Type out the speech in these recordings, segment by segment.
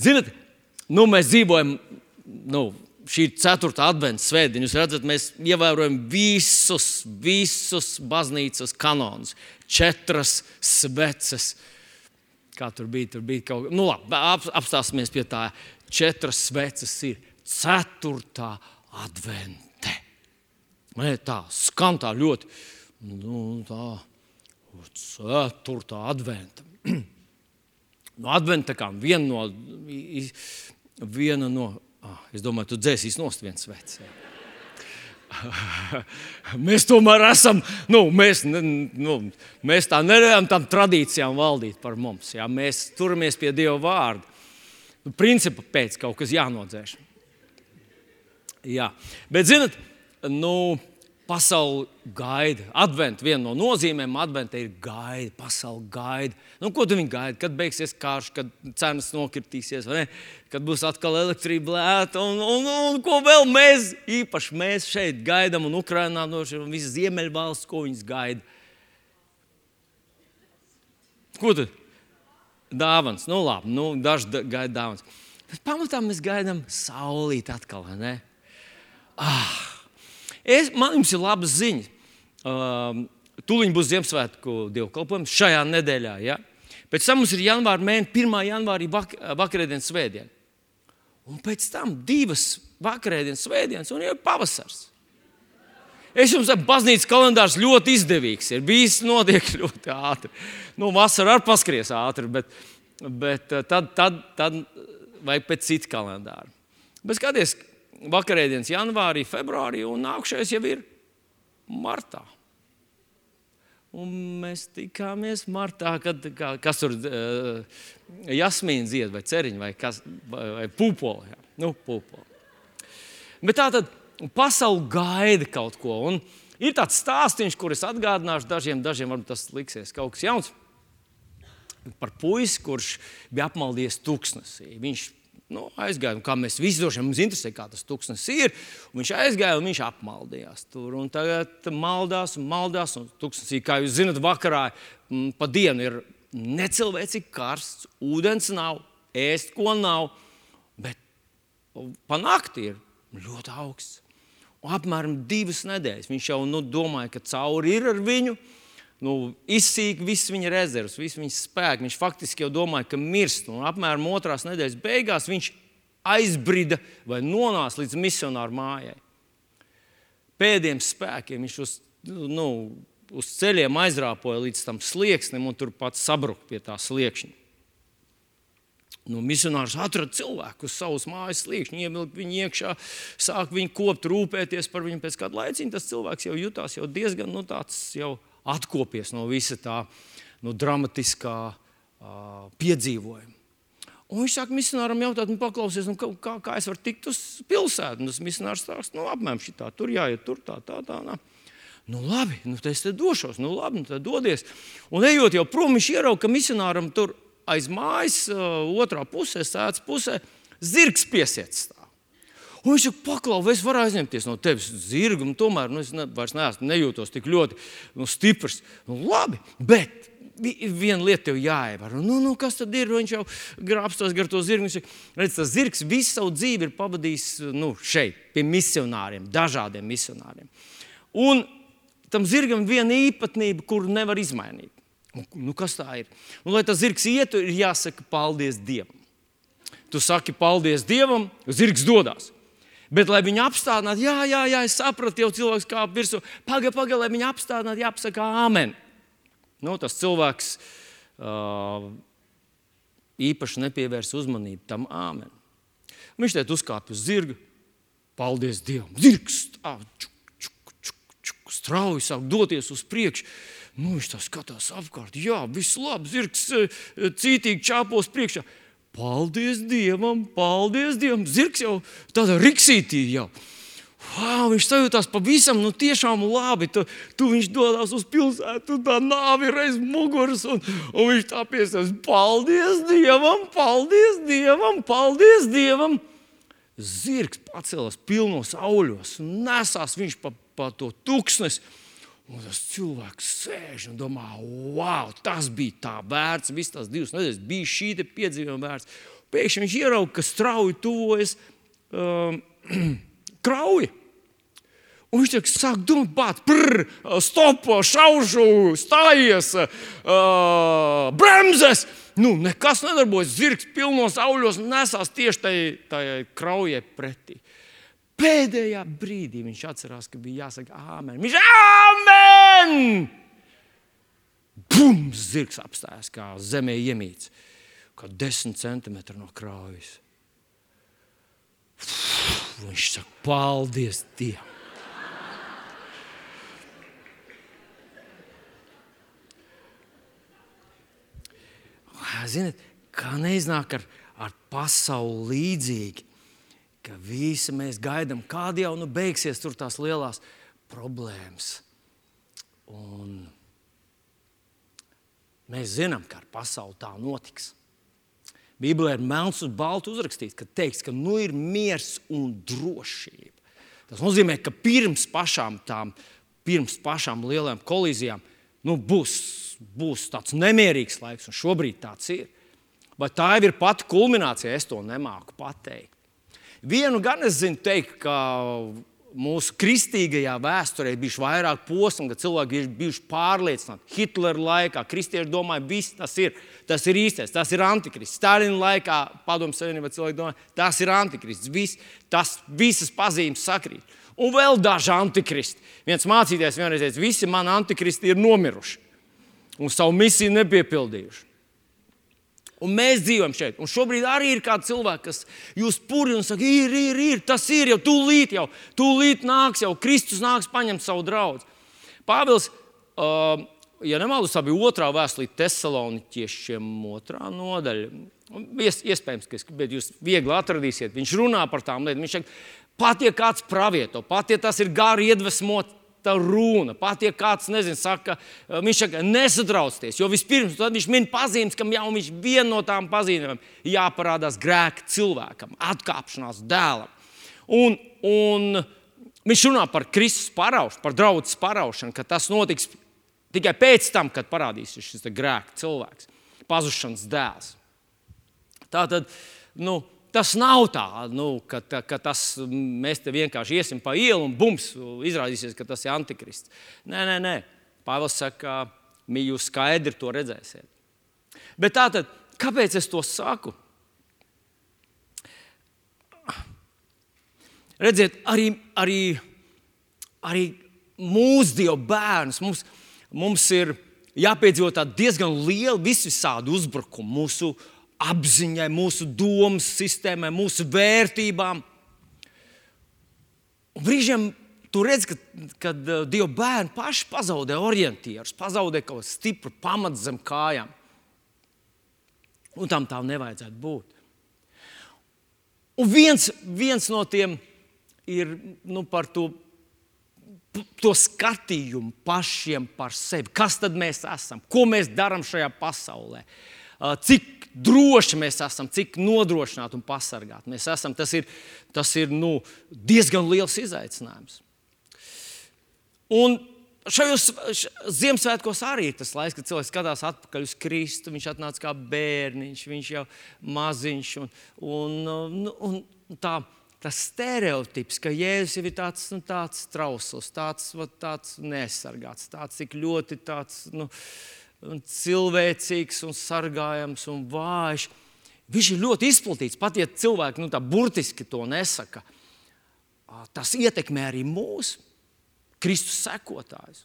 Ziniet, nu, mēs dzīvojam, nu, šī ir ceturtā adventas svētdiena. Jūs redzat, mēs ievērojam visus, visus baznīcas kanonus, četras sveces. Kā tur bija? Tur bija kaut kas, nu, labi, ap, apstāsimies pie tā. Četras sveces ir ceturtā advente. Nē, tā skan tā ļoti, nu, tā, ceturtā adventa. no adventa kā viena no, viena no Ah, es domāju, tu dzēsīs nost viens vecs. mēs tomēr esam, nu, mēs, nu, mēs tā nevaram tam tradīcijām valdīt par mums. Jā. Mēs turamies pie Dieva vārda. Nu, principa pēc kaut kas jānodzēš. Jā. Bet, zinot, nu, Pasaule gaida. Advents viena no nozīmēm adventā ir gaida. Pasaule gaida. Nu, ko viņi gaida? Kad beigsies karš, kad cenas nokritīsies, kad būs atkal elektrība lēta. Un, un, un ko vēl mēs, īpaši mēs šeit gaidām, un Ukraiņā no šīs visas ziemeļvalsts, ko viņas gaida? Ko tu? Dāvans. Nu, labi, nu, daži gaida dāvans. Bet pamatā mēs gaidām saulīt atkal. Ah! Es, man jums ir labas ziņas. Um, Tūlīt būs Ziemassvētku dievkalpojums šajā nedēļā. Ja? Pēc tam mums ir janvāra mēnesis, 1. janvārī vak vakarēdienas svētdiena. Un pēc tam divas vakarēdienas svētdienas, un jau ir pavasars. Es jums saku, baznīcas kalendārs ļoti izdevīgs. Ir bijis notiek ļoti ātri. Nu, vasarā arī paskries ātri, bet, bet uh, tad, tad, tad vajag pēc cita kalendāra. Bet skaties, vakarēdienas janvārī, februārī, un nākamais jau ir martā. Un mēs tikāmies martā, kad kā, kas tur uh, jasmīna zied, vai ceriņa, vai, kas, vai pūpoli. Jā. Nu, pūpoli. Bet tā tad pasaule gaida kaut ko. Un ir tāds stāstījums, kurus atgādināšu dažiem, dažiem varbūt tas liksies kaut kas jauns. Par puisi, kurš bija apmaldījies tūkstnesī. Viņš nu, aizgāja. Kā mēs visi droši vien mums interesē, kā tas tūkstnesis ir. Viņš aizgāja un viņš apmaldījās tur. Un tagad maldās un maldās. Un tūkstnesī, kā jūs zinat, vakarā m, pa dienu ir necilvēcīgi karsts, ūdens nav, ēst ko nav. Bet pa nakti ir ļoti augsts. Un apmēram divas nedēļas viņš jau nu, domāja, ka cauri ir ar viņu nu, izsīka visas viņa rezerves, visas viņa spēku. Viņš faktiski jau domāja, ka mirst. Un apmēram otrās nedēļas beigās viņš aizbrida vai nonāca līdz misionāru mājai. Pēdējiem spēkiem viņš uz, nu, uz ceļiem aizrāpoja līdz tam slieksnim un tur pats sabruka pie tā sliekšņa. Nu, misionārs atrada cilvēku uz savas mājas sliekšņa, ievilka viņu iekšā, sāk viņu kopt, rūpēties par viņu. Pēc kāda laiciņa tas cilvēks jau jutās jau diezgan nu, tāds jau atkopies no visa tā no dramatiskā uh, piedzīvojuma. Un viņš saka, misionāram jautāt, nu, paklausies, nu, kā, kā es varu tikt uz pilsētu. Un tas misionārs stāsta, nu, apmēram šitā, tur jāiet, tur tā, tā, tā. tā. Nu, labi, nu, es te došos, nu, labi, nu, tad dodies. Un ejot jau prom, viņš ieraudzīja, ka misionāram tur aiz mājas, uh, otrā pusē, sēdz pusē, zirgs piesiets. Un viņš saka, paklau, vai es varu aizņemties no tevis zirgu, un tomēr nu, es ne, vairs neesmu, nejūtos tik ļoti nu, stiprs. Nu, labi, bet viena lieta tev jāievēro. Nu, nu, kas tad ir? Viņš jau grābstos gar to zirgu. Viņš redz, tas zirgs visu savu dzīvi ir pavadījis nu, šeit, pie misionāriem, dažādiem misionāriem. Un tam zirgam ir viena īpatnība, kuru nevar izmainīt. Nu, kas tā ir? Un, lai tas zirgs ietu, ir jāsaka paldies Dievam. Tu saki paldies Dievam, zirgs dodas. Bet, lai viņu apstādinātu, jā, jā, jā, es sapratu, jau cilvēks kāp virsū. Pagaidi, pagaidi, lai viņu apstādinātu, jāpasaka amen. Nu, tas cilvēks uh, īpaši nepievērs uzmanību tam amen. Viņš te uzkāpa uz zirga. Paldies Dievam! Zirgs tā, čuk, čuk, čuk, čuk, strauji sāk doties uz priekšu. Nu, viņš tā skatās apkārt. Jā, viss labi, zirgs cītīgi čāpos priekšā. Paldies Dievam, paldies Dievam. Zirgs jau tādā riksītī jau. Wow, viņš sajūtās pavisam nu, labi. Tu, tu viņš dodas uz pilsētu, tā nāve ir aiz muguras. Un, un viņš tā piesaistās. Paldies Dievam, paldies Dievam, paldies Dievam. Zirgs pacēlās pilnos auļos nesās viņš pa, pa to tūkstnesi. Un tas cilvēks sēž un domā, wow, tas bija tā vērts. Visas tās divas nedēļas bija šī piedzīvuma vērts. pēkšņi viņš ieraudzīja, ka strauji tuvojas um, krauja. Un viņš tiek sāk domāt, prr, stopo, šaušu, stājies, uh, bremzes. Nu, nekas nedarbojas. Zirgs pilnos auļos nesās tieši tai, tai kraujai pretī. Pēdējā brīdī viņš atcerās, ka bija jāsaka āmen. Viņš āmen! Bum! Zirgs apstājās kā zemē iemīts, kā desmit centimetri no kraujas. Viņš saka, paldies Dievam! Ziniet, kā neiznāk ar, ar pasauli līdzīgi, ka visi mēs gaidām, kāda jau nu beigsies tur tās lielās problēmas. Un mēs zinām, ka ar pasauli tā notiks. Bībelē ir melns un balts uzrakstīts, ka teiks, ka nu ir miers un drošība. Tas nozīmē, ka pirms pašām tām, pirms pašām lielām kolīzijām nu, būs būs tāds nemierīgs laiks, un šobrīd tāds ir. Bet tā jau ir pati kulminācija, es to nemāku pateikt. Vienu gan es zinu, teikt, ka mūsu kristīgajā vēsturē bijuši vairāk posmu, kad cilvēki ir bijuši pārliecināti. Hitlera laikā kristieši domāja, ka tas ir, tas ir īstais, tas ir antikrists. Stalina laikā, padomju savienībā, cilvēki domāja, tas ir antikrists. Vis, tas visas pazīmes sakrīt. Un vēl daži antikristi. Viens mācītājs vienreiz teica, visi mani antikristi ir nomiruši un savu misiju nepiepildījuši. Un mēs dzīvojam šeit. Un šobrīd arī ir kādi cilvēki, kas jūs purina un saka, ir, ir, ir, tas ir jau tūlīt, jau tūlīt nāks, jau Kristus nāks paņemt savu draugu. Pāvils, uh, ja nemaldos, tā bija otrā vēstulīte Thessaloniķiešiem, otrā nodaļa. Ies, iespējams, ka jūs viegli atradīsiet. Viņš runā par tām lietām. Viņš saka, pat ja kāds pravieto, pat ja tas ir gari iedvesmots tā runa. Pat ja kāds nezin, saka, viņš saka, nesatraucieties, jo vispirms viņš min pazīmes, kam jau viņš viena no tām pazīmēm jāparādās grēka cilvēkam, atkāpšanās dēlam. Un, un viņš runā par Kristus paraušanu, par draudzes paraušanu, ka tas notiks tikai pēc tam, kad parādīsies šis grēka cilvēks, pazušanas dēls. Tā tad, nu, Tas nav tā, nu, ka, ka tas, mēs te vienkārši iesim pa ielu un bums, izrādīsies, ka tas ir antikrists. Nē, nē, nē. Pāvils saka, ka jūs skaidri to redzēsiet. Bet tā tad, kāpēc es to saku? Redziet, arī, arī, arī mūsdienu bērns mums, mums ir jāpiedzīvo diezgan liela visvisādi uzbrukumi mūsu apziņai, mūsu domas sistēmai, mūsu vērtībām. Un brīžiem tu redz, ka, kad uh, Dieva bērni paši pazaudē orientierus, pazaudē kaut kādu stipru pamatu zem kājām. Un tam tā nevajadzētu būt. Un viens, viens no tiem ir nu, par to, to skatījumu pašiem par sevi. Kas tad mēs esam? Ko mēs darām šajā pasaulē? Uh, cik droši mēs esam, cik nodrošināti un pasargāti mēs esam. Tas ir, tas ir nu, diezgan liels izaicinājums. Un šajos Ziemassvētkos arī ir tas laiks, kad cilvēks skatās atpakaļ uz Kristu. Viņš atnāca kā bērniņš, viņš jau maziņš. Un, un, un, un tā, tas stereotips, ka Jēzus ir tāds, nu, tāds trausls, tāds, tāds nesargāts, tāds tik ļoti tāds. Nu, un cilvēcīgs, un sargājams un vājš. Viņš ir ļoti izplatīts. Pat ja cilvēki nu, tā burtiski to nesaka, tas ietekmē arī mūsu Kristus sekotājus.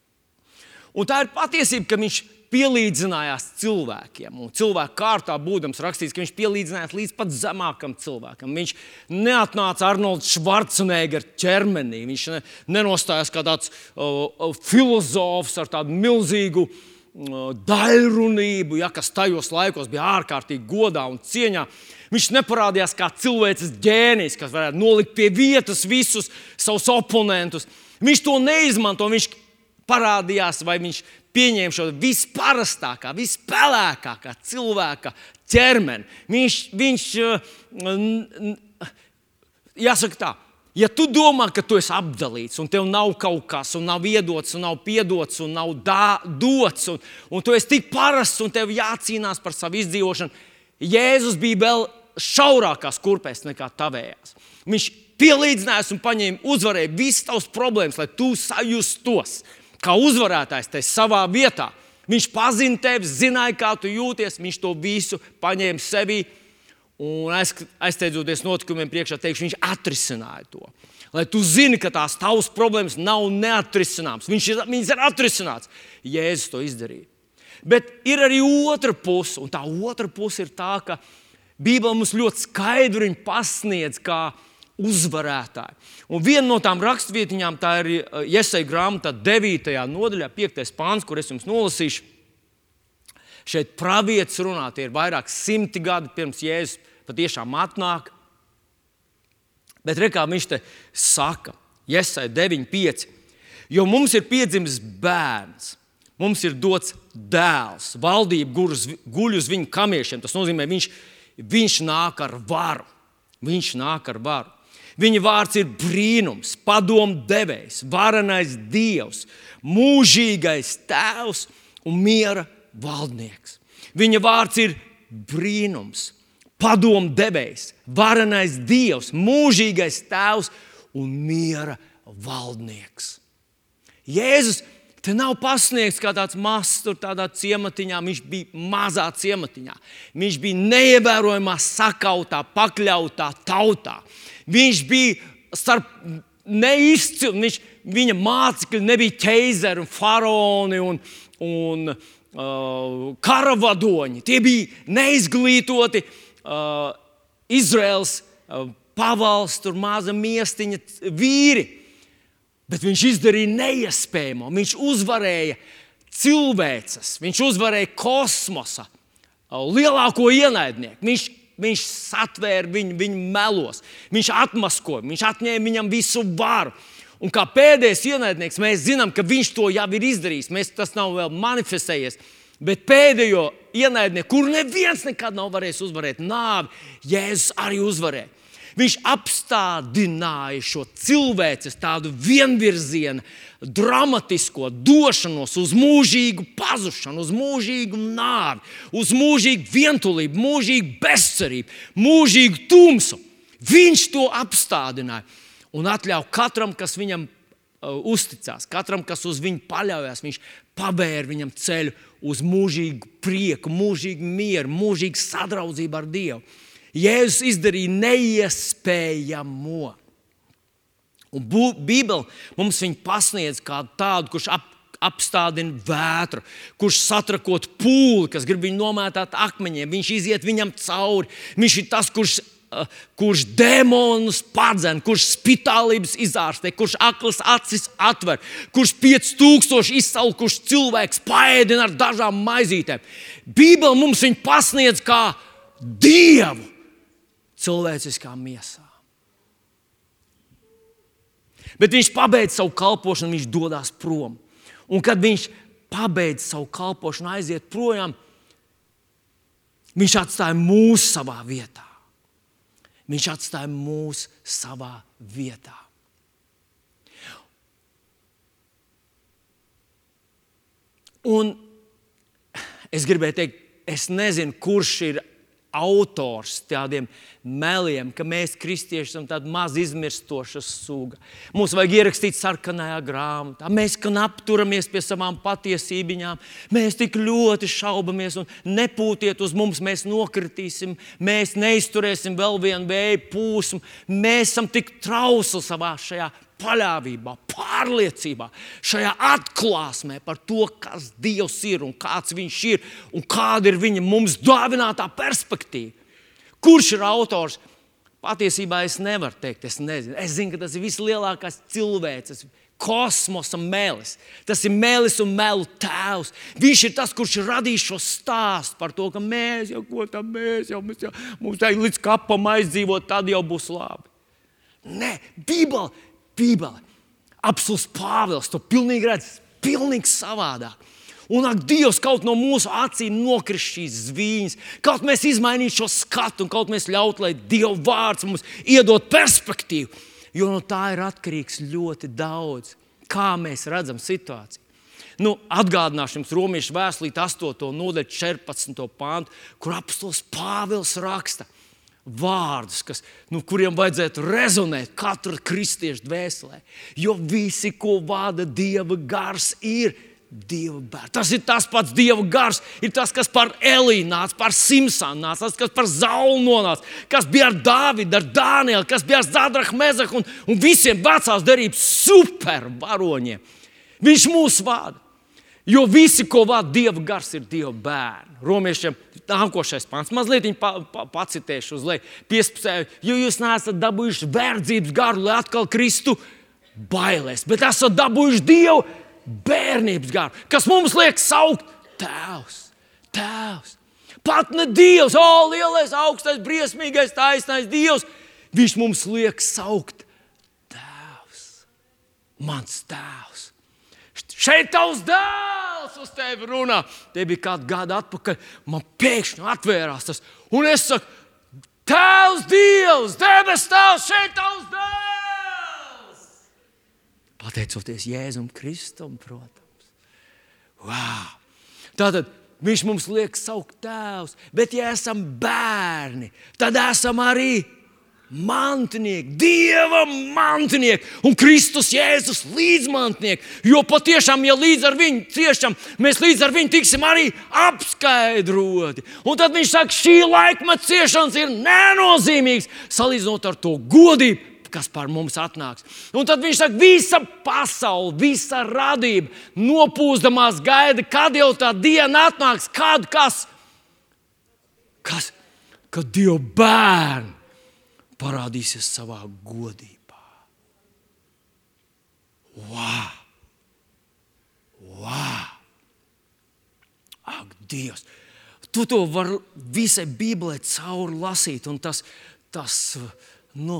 Un tā ir patiesība, ka viņš pielīdzinājās cilvēkiem. Un cilvēku kārtā būdams rakstīts, ka viņš pielīdzinājās līdz pat zemākam cilvēkam. Viņš neatnāca Arnolds Schwarzenegger ķermenī. Viņš nenostājās kā tāds uh, filozofs ar tādu milzīgu uh, daļrunību, ja, kas tajos laikos bija ārkārtīgi godā un cieņā. Viņš neparādījās kā cilvēks ģēnijs, kas varētu nolikt pie vietas visus savus oponentus. Viņš to neizmanto. Viņš parādījās, vai viņš pieņēma šo visparastākā, vispēlēkākā cilvēka ķermeni. Viņš, viņš jāsaka tā, Ja tu domā, ka tu esi apdalīts, un tev nav kaut kas, un nav iedots, un nav piedots, un nav dā, dots, un, un tu esi tik parasts, un tev jācīnās par savu izdzīvošanu, Jēzus bija vēl šaurākās kurpēs nekā tavējās. Viņš pielīdzinājās un paņēma, uzvarēja visas tavas problēmas, lai tu sajustos kā uzvarētājs tajā savā vietā. Viņš pazina tevi, zināja, kā tu jūties, viņš to visu paņēma sevī. Un aizsteidzoties notikumiem, priekšā teikšu, viņš atrisināja to. Lai tu zini, ka tās tavas problēmas nav neatrisināmas. Viņš ir, ir atrisināts. Jēzus to izdarīja. Bet ir arī otra puse, un tā otra puse ir tā, ka Bībele mums ļoti skaidri pasniedz, kā uzvarētāji. Un viena no tām raksturvietiņām tā ir uh, grāmatā, 9. nodaļā, 5. pāns, kur es jums nolasīšu. Šeit pravietis runā, tie ir vairāk simti gadi pirms Jēzus patiešām atnāk. Bet re, kā viņš te saka, Iesaija 9,5. Jo mums ir piedzimis bērns, mums ir dots dēls, valdība guļ uz viņa kamiešiem. Tas nozīmē, viņš, viņš nāk ar varu. Viņš nāk ar varu. Viņa vārds ir brīnums, padomu devējs, varenais dievs, mūžīgais tēvs un miera valdnieks. Viņa vārds ir brīnums, padomu devējs, varenais dievs, mūžīgais tēvs un miera valdnieks. Jēzus te nav pasniegts kā tāds mazs, tur tādā ciematiņā. Viņš bija mazā ciematiņā. Viņš bija neievērojamā, sakautā, pakļautā tautā. Viņš bija starp neizcils, viņš, viņa mācekļi nebija ķeizari un faraoni un, un uh, karavadoņi. Tie bija neizglītoti uh, Izraels uh, pavalsts, tur maza miestiņa vīri. Bet viņš izdarīja neiespējamo. Viņš uzvarēja cilvēces, viņš uzvarēja kosmosa, uh, lielāko ienaidnieku. Viņš, viņš satvēra viņu, viņu melos, viņš atmaskoja, viņš atņēma viņam visu varu. Un kā pēdējais ienaidnieks, mēs zinām, ka viņš to jau ir izdarījis. Mēs, tas nav vēl manifestējies. Bet pēdējo ienaidnieku, kur neviens nekad nav varējis uzvarēt, nāvi, Jēzus arī uzvarēja. Viņš apstādināja šo cilvēces tādu vienvirzienu, dramatisko došanos uz mūžīgu pazušanu, uz mūžīgu nāvi, uz mūžīgu vientulību, mūžīgu bezcerību, mūžīgu tumsu. Viņš to apstādināja un atļāva katram, kas viņam uh, uzticās, katram, kas uz viņu paļaujas, viņš pavēra viņam ceļu uz mūžīgu prieku, mūžīgu mieru, mūžīgu sadraudzību ar Dievu. Jēzus izdarīja neiespējamo. Un Bībele mums viņu pasniedz kā tādu, kurš ap, apstādina vētru, kurš satrakot pūli, kas grib viņu nomētāt akmeņiem. Viņš iziet viņam cauri. Viņš ir tas, kurš kurš demonus padzen, kurš spitālības izārstē, kurš aklas acis atver, kurš 5000 izsalkuši cilvēks paēdina ar dažām maizītēm. Bībele mums viņu pasniedz kā dievu cilvēciskā miesā. Bet viņš pabeidz savu kalpošanu, viņš dodas prom. Un kad viņš pabeidz savu kalpošanu, aiziet projām, viņš atstāja mūsu savā vietā. Viņš atstāja mūs savā vietā. Un es gribēju teikt, es nezinu, kurš ir autors tādiem meliem, ka mēs, kristieši, esam tāda maz izmirstoša suga. Mums vajag ierakstīt sarkanajā grāmatā. Mēs apturamies pie savām patiesībām, mēs tik ļoti šaubamies un nepūtiet uz mums, mēs nokritīsim, mēs neizturēsim vēl vienu vēju pūsmu. Mēs esam tik trausli savā šajā paļāvībā, pārliecībā, šajā atklāsmē par to, kas Dievs ir un kāds Viņš ir un kāda ir Viņa mums dāvinātā perspektīva. Kurš ir autors? Patiesībā es nevaru teikt, es nezinu. Es zinu, ka tas ir vislielākais cilvēks, kosmosa mēlis. Tas ir mēlis un melu tēvs. Viņš ir tas, kurš radīs šo stāstu par to, ka mēs jau ko tam mēs jau, mēs jau mums tā līdz kapam aizdzīvot, tad jau būs labi. Nē, Bībele Bībele. Apsolus Pāvils to pilnīgi redz, pilnīgi savādāk. Un ak, Dievs, kaut no mūsu acīm nokrist šīs zvīņas, kaut mēs izmainītu šo skatu, un kaut mēs ļautu, lai Dieva vārds mums iedod perspektīvu. Jo no tā ir atkarīgs ļoti daudz, kā mēs redzam situāciju. Nu, atgādināšu jums Romas vēstulīte 8. nodaļu 14. pāntu, kur apstāsts Pāvils raksta, vārdus, kas, nu, kuriem vajadzētu rezonēt katra kristieša dvēselē. Jo visi, ko vada Dieva gars, ir Dieva bērni. Tas ir tas pats Dieva gars, ir tas, kas par Elīnu nāca, par Simpsonu nāca, tas, kas par Zaulu nonāca, kas bija ar Dāvidu, ar Dānielu, kas bija ar Zadrahu, Mezaku un, un visiem vecās derības supervaroņiem. Viņš mūs vada. Jo visi, ko vada Dieva gars, ir Dieva bērni. Romiešiem nākošais pāns, mazliet pa, pa, pacitēšu uz leju, 15. Jo jūs neesat dabūjuši verdzības garu, lai atkal kristu bailēs, bet esat dabūjuši Dievu bērnības garu, kas mums liek saukt Tēvs, Tēvs. Pat ne Dievs, o, lielais, augstais, briesmīgais, taisnais Dievs. Viņš mums liek saukt Tēvs, mans Tēvs. Šeit tavs dēls uz tevi runā. Te bija kāda gada atpakaļ. Man pēkšņi atvērās tas, un es saku, Tēvs, Dievs, debes Tēvs, šeit tavs dēls! Pateicoties Jēzum Kristum, protams. Wow. Tātad viņš mums liek saukt tēvs, bet ja esam bērni, tad esam arī mantinieki, Dieva mantinieki un Kristus Jēzus līdzmantnieki. Jo patiešām, ja līdz ar viņu ciešam, mēs līdz ar viņu tiksim arī apskaidroti. Un tad viņš saka, šī laikmeta ciešanas ir nenozīmīgas salīdzinot ar to godību, kas par mums atnāks. Un tad viņš saka, visa pasaule, visa radība nopūstamās gaida, kad jau tā diena atnāks, kad kas, kas kad Dieva bērni parādīsies savā godībā. Wow! Wow! Ak, Dievs! Tu to vari visai Bībelē cauri lasīt, un tas, tas nu,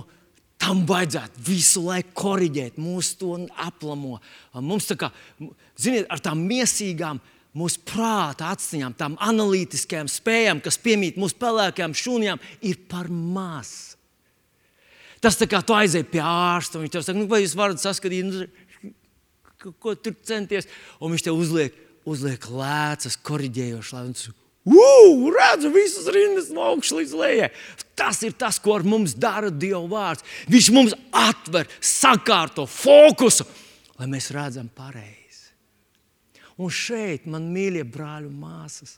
Tam vajadzētu visu laiku korrigēt, mūsu to aplamo. Mums tā kā, ziniet, ar tām miesīgām, mūsu prāta atziņām, tām analītiskajām spējām, kas piemīt mūsu pelēkajām šūnām, ir par maz. Tas tā kā tu aizej pie ārsta, un viņš tev saka, nu, vai jūs varat saskatīt, nu, ko tur centies, un viņš tev uzliek, uzliek lēcas, korrigējošas lēcas. Ugh, redzu visas rindas no augšas līdz lejai. Tas ir tas, ko ar mums dara Dieva vārds. Viņš mums atver, sakārto fokusu, lai mēs redzam pareizi. Un šeit, man mīļie brāļi un māsas,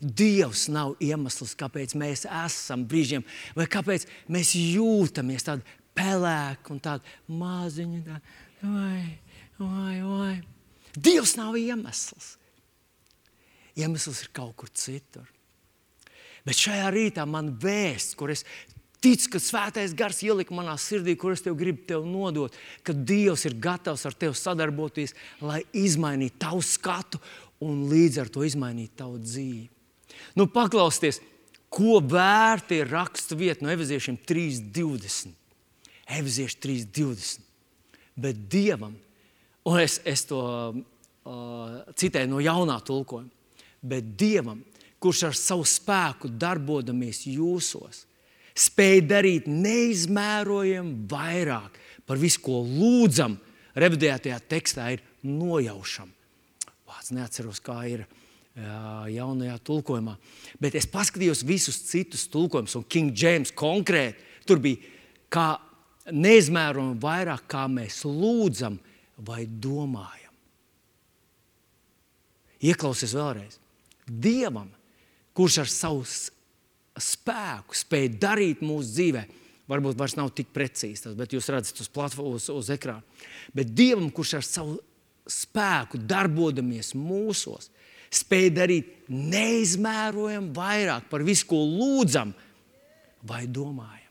Dievs nav iemesls, kāpēc mēs esam brīžiem, vai kāpēc mēs jūtamies tādi pelēki un tādi maziņi. Tā, vai, vai, vai. Dievs nav iemesls. Iemesls ir kaut kur citur. Bet šajā rītā man vēsts, kur es ticu, ka svētais gars ielika manā sirdī, kur es tev gribu tev nodot, ka Dievs ir gatavs ar tevi sadarboties, lai izmainītu tavu skatu un līdz ar to izmainītu tavu dzīvi. Nu, paklausieties, ko vērti ir raksta vieta no Eviziešiem 3.20. Evizieši 3.20. Bet Dievam, un es, es to uh, citēju no jaunā tulkojuma, bet Dievam, kurš ar savu spēku darbodamies jūsos, spēj darīt neizmērojami vairāk par visu, ko lūdzam, revidētajā tekstā ir nojaušam. Vārds neatceros, kā ir jaunajā tulkojumā. Bet es paskatījos visus citus tulkojumus, un King James konkrēti tur bija kā neizmērojami vairāk, kā mēs lūdzam vai domājam. Ieklausies vēlreiz. Dievam, kurš ar savu spēku spēj darīt mūsu dzīvē, varbūt vairs nav tik precīzi tas, bet jūs redzat uz platformas, uz, uz ekrāna. Bet Dievam, kurš ar savu spēku darbojamies mūsos, spēj darīt neizmērojami vairāk par visu, ko lūdzam vai domājam.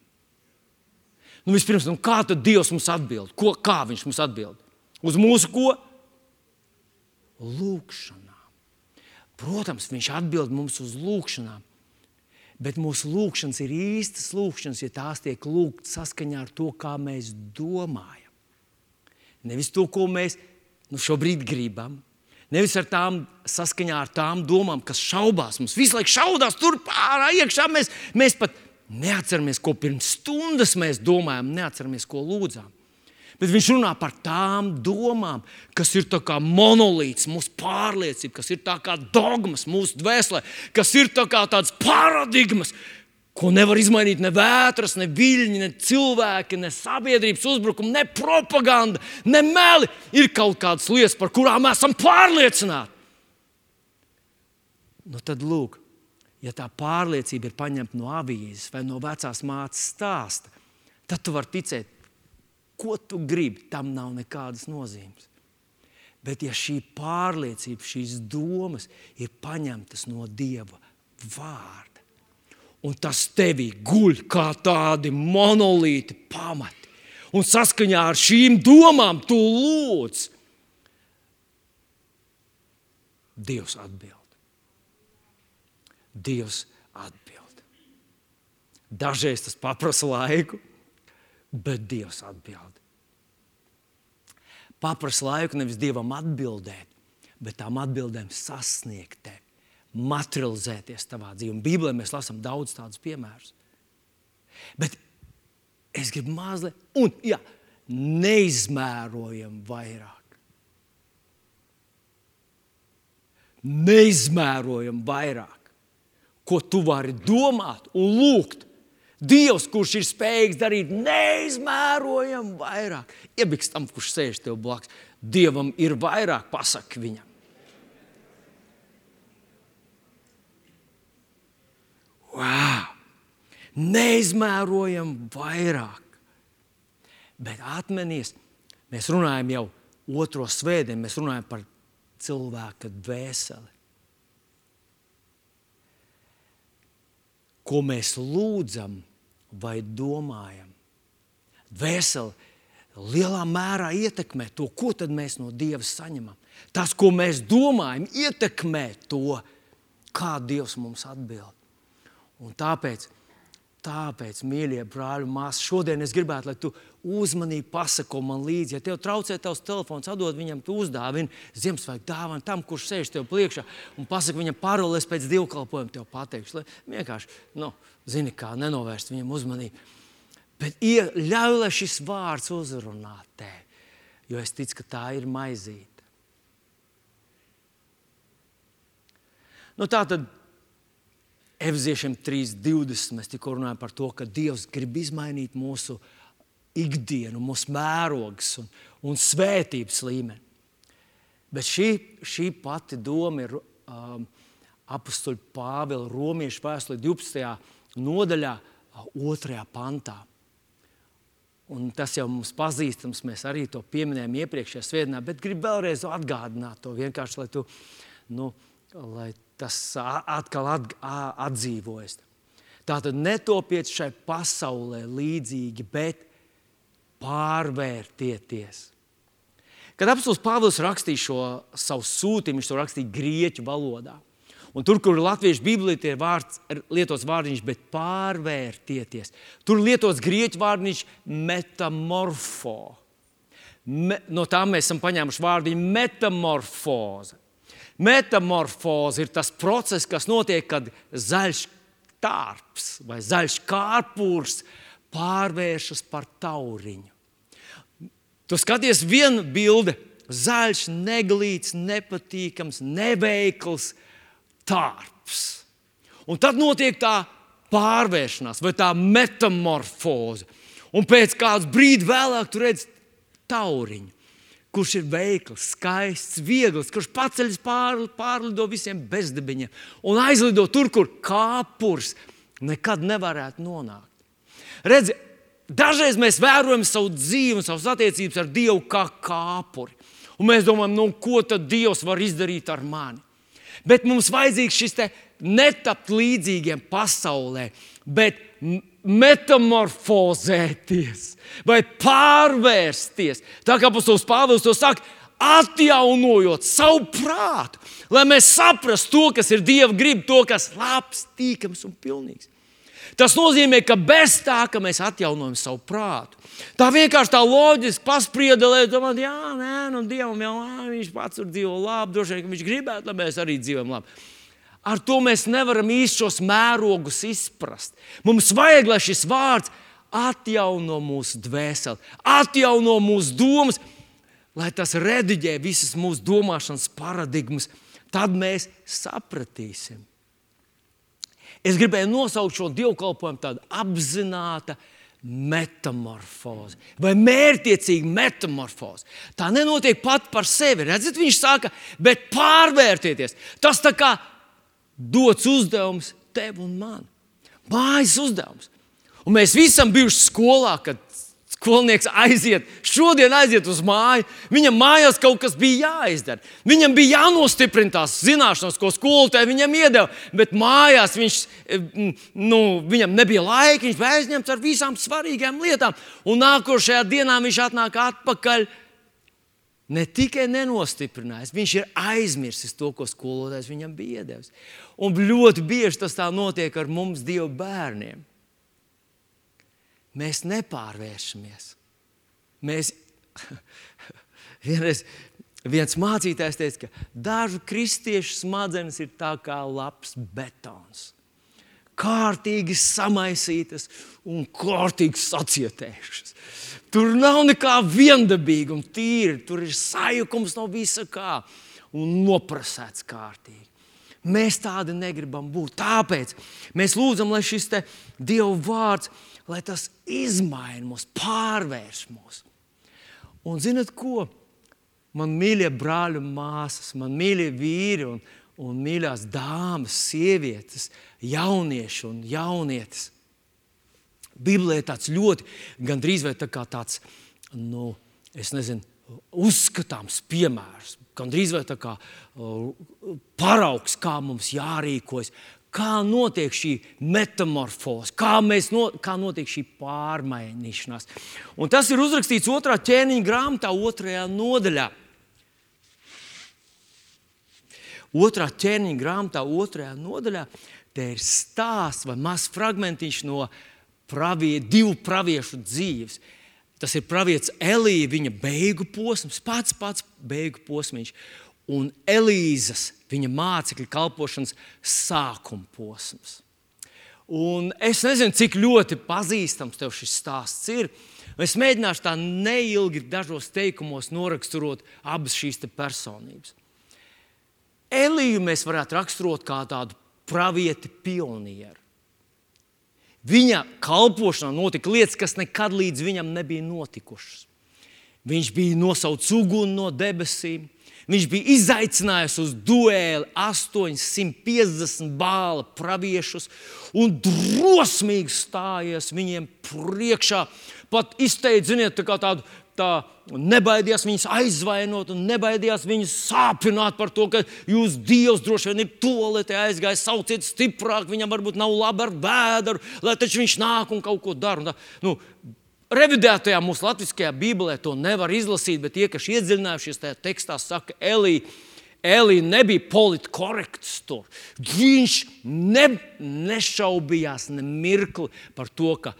Nu, vispirms, nu, kā tad Dievs mums atbild? Ko, kā Viņš mums atbild? Uz mūsu ko? Lūkšanu. Protams, viņš atbild mums uz lūgšanām. Bet mūsu lūgšanas ir īstas lūgšanas, ja tās tiek lūgtas saskaņā ar to, kā mēs domājam. Nevis to, ko mēs nu, šobrīd gribam, nevis ar tām saskaņā ar tām domām, kas šaubās. Mums visu laiku šaudās tur pārā iekšā. Mēs, mēs pat neatceramies, ko pirms stundas mēs domājam, neatceramies, ko lūdzām. Bet viņš runā par tām domām, kas ir kā monolīts, mūsu pārliecība, kas ir kā dogmas mūsu dvēselē, kas ir tā tādas paradigmas, ko nevar izmainīt ne vētras, ne viļņi, ne cilvēki, ne sabiedrības uzbrukumi, ne propaganda, ne meli. Ir kaut kādas lietas, par kurām mēs esam pārliecināti. Nu, tad, lūk, ja tā pārliecība ir paņemta no avīzes vai no vecās mātes stāsta, tad tu vari ticēt, ko tu gribi. Tam nav nekādas nozīmes. Bet, ja šī pārliecība, šīs domas ir paņemtas no Dieva vārda, un tas tevī guļ kā tādi monolīti pamati, un saskaņā ar šīm domām tu lūdz, Dievs atbild. Dievs atbild. Dažreiz tas prasa laiku, bet Dievs atbild paprasa laiku nevis Dievam atbildēt, bet tām atbildēm sasniegt tevi, materializēties tavā dzīvē. Bībelē mēs lasām daudz tādus piemērus. Bet es gribu mazliet, un jā, neizmērojam vairāk. Neizmērojam vairāk, ko tu vari domāt un lūgt Dievs, kurš ir spējīgs darīt neizmērojami vairāk. Iebiks tam, kurš sēž tev blakus. Dievam ir vairāk, pasaki viņam. Wow! Neizmērojami vairāk. Bet atcerieties, mēs runājam jau otro svētdienu, mēs runājam par cilvēka dvēseli. Ko mēs lūdzam, vai domājam. Vēseli lielā mērā ietekmē to, ko mēs no Dieva saņemam. Tas, ko mēs domājam, ietekmē to, kā Dievs mums atbild. Un tāpēc, tāpēc mīļie brāļi māsas, šodien es gribētu, lai tu uzmanīgi pasako man līdzi. Ja tev traucē tavs telefons, atdod viņam, tu uzdāvini Ziemassvētku dāvanu tam, kurš sēž tev priekšā, un pasaki viņam paroles pēc dievkalpojuma, tev pateikšu. Lai vienkārši, nu, zini, kā nenovērst viņam uzmanību. Bet ļauj, lai šis vārds uzrunā tevi, jo es ticu, ka tā ir maizīte. Nu, tā tad Efeziešiem 3.20 mēs tikko runājam par to, ka Dievs grib izmainīt mūsu ikdienu, mūsu mērogus un, un svētības līmeni. Bet šī, šī pati doma ir um, apakstuļa Pāvila Romiešu vēstulē 12 nodaļā, otrajā pantā. Un tas jau mums pazīstams, mēs arī to pieminējām iepriekšējā svētdienā, bet gribu vēlreiz atgādināt to vienkārši, lai, tu, nu, lai tas atkal at, atdzīvojas. Tā tad netopiet šai pasaulē līdzīgi, bet pārvērtieties. Kad apelsīns Pāvils rakstīja šo savu sūtījumu, viņš to rakstīja grieķu valodā. Un tur, kur latviešu Bībelē ir vārds, lietots vārdiņš, bet pārvērtieties. Tur lietots grieķu vārdiņš metamorfo. Me, no tā mēs esam paņēmuši vārdu metamorfoze. Metamorfoze ir tas process, kas notiek, kad zaļš tārps vai zaļš kārpūrs pārvēršas par tauriņu. Tu skaties vienu bildi, zaļš, neglīts, nepatīkams, neveikls tārps. Un tad notiek tā pārvēršanās vai tā metamorfoze. Un pēc kāda brīdi vēlāk tu redz tauriņu, kurš ir veikls, skaists, viegls, kurš paceļas pār, pārlido visiem bezdebiņiem un aizlido tur, kur kāpurs nekad nevarētu nonākt. Redzi, dažreiz mēs vērojam savu dzīvi un savas attiecības ar Dievu kā kāpuri. Un mēs domājam, nu, ko tad Dievs var izdarīt ar mani? Bet mums vajadzīgs šis netapt līdzīgiem pasaulē, bet metamorfozēties vai pārvērsties. Tā kā Pāvils Pāvils to saka, atjaunojot savu prātu, lai mēs saprastu to, kas ir Dieva griba, to, kas ir labs, tīkams un pilnīgs. Tas nozīmē, ka bez tā, ka mēs atjaunojam savu prātu, tā vienkārši tā loģiski paspriedelē, domāt, jā, nē, nu, Dievam jau labi, viņš pats tur dzīvo labi, droši vien viņš gribētu, lai mēs arī dzīvojam labi. Ar to mēs nevaram īsti šos mērogus izprast. Mums vajag, lai šis vārds atjauno mūsu dvēseli, atjauno mūsu domas, lai tas rediģē visas mūsu domāšanas paradigmas. Tad mēs sapratīsim, Es gribēju nosaukt šo dievkalpojumu tādu apzinātu metamorfozi vai mērķiecīga metamorfoze. Tā nenotiek pat par sevi. Redziet, viņš saka, bet pārvērtieties. Tas tā kā dots uzdevums tev un man. Mājas uzdevums. Un mēs visi esam bijuši skolā, kad skolnieks aiziet, šodien aiziet uz māju. Viņam mājās kaut kas bija jāizdara. Viņam bija jānostiprina tās zināšanas, ko skolotāji viņam iedeva. Bet mājās viņš, nu, viņam nebija laika, viņš bija aizņemts ar visām svarīgām lietām. Un nākošajā dienā viņš atnāk atpakaļ. Ne tikai nenostiprinājis, viņš ir aizmirsis to, ko skolotājs viņam bija iedevis. Un ļoti bieži tas tā notiek ar mums, Dieva bērniem mēs nepārvēršamies. Mēs vienreiz viens mācītājs teica, ka dažu kristiešu smadzenes ir tā kā labs betons. Kārtīgi samaisītas un kārtīgi sacietējušas. Tur nav nekā viendabīga un tīra. Tur ir sajukums no visa kā un noprasēts kārtīgi. Mēs tādi negribam būt. Tāpēc mēs lūdzam, lai šis Dieva vārds lai tas izmaina mūs, pārvērš mūs. Un zinat ko? Man mīļie brāļi un māsas, man mīļie vīri un, un mīļās dāmas, sievietes, jaunieši un jaunietes. Bībelē tāds ļoti, gandrīz vai tā kā tāds, nu, es nezinu, uzskatāms piemērs, gandrīz vai tā kā uh, paraugs, kā mums jārīkojas, kā notiek šī metamorfoze, kā, no, kā notiek šī pārmainīšanās. Un tas ir uzrakstīts otrā ķēniņa grāmatā, otrajā nodaļā. Otrā ķēniņa grāmatā, otrajā nodaļā, te ir stāsts vai mazs fragmentiņš no pravie, divu praviešu dzīves. Tas ir pravietis Elīja, viņa beigu posms, pats pats beigu posms un Elīzes, viņa mācekļa kalpošanas sākuma posms. Un es nezinu, cik ļoti pazīstams tev šis stāsts ir. Es mēģināšu tā neilgi dažos teikumos noraksturot abas šīs personības. Eliju mēs varētu raksturot kā tādu pravieti pionieru. Viņa kalpošanā notika lietas, kas nekad līdz viņam nebija notikušas. Viņš bija nosaucis uguni no debesīm, Viņš bija izaicinājis uz dueli 850 bāla praviešus un drosmīgi stājies viņiem priekšā. Pat izteicis, ziniet, tā tādu tā, nebaidījās viņus aizvainot un nebaidījās viņus sāpināt par to, ka jūs Dievs droši vien ir toaletē aizgājis, sauciet stiprāk, viņam varbūt nav labi ar vēdru, lai taču viņš nāk un kaut ko dara. Nu, revidētajā mūsu latviskajā Bībelē to nevar izlasīt, bet tie, kas iedziļinājušies tajā tekstā, saka, Elī, Elī nebija politkorekts tur. Viņš ne, nešaubījās ne mirkli par to, ka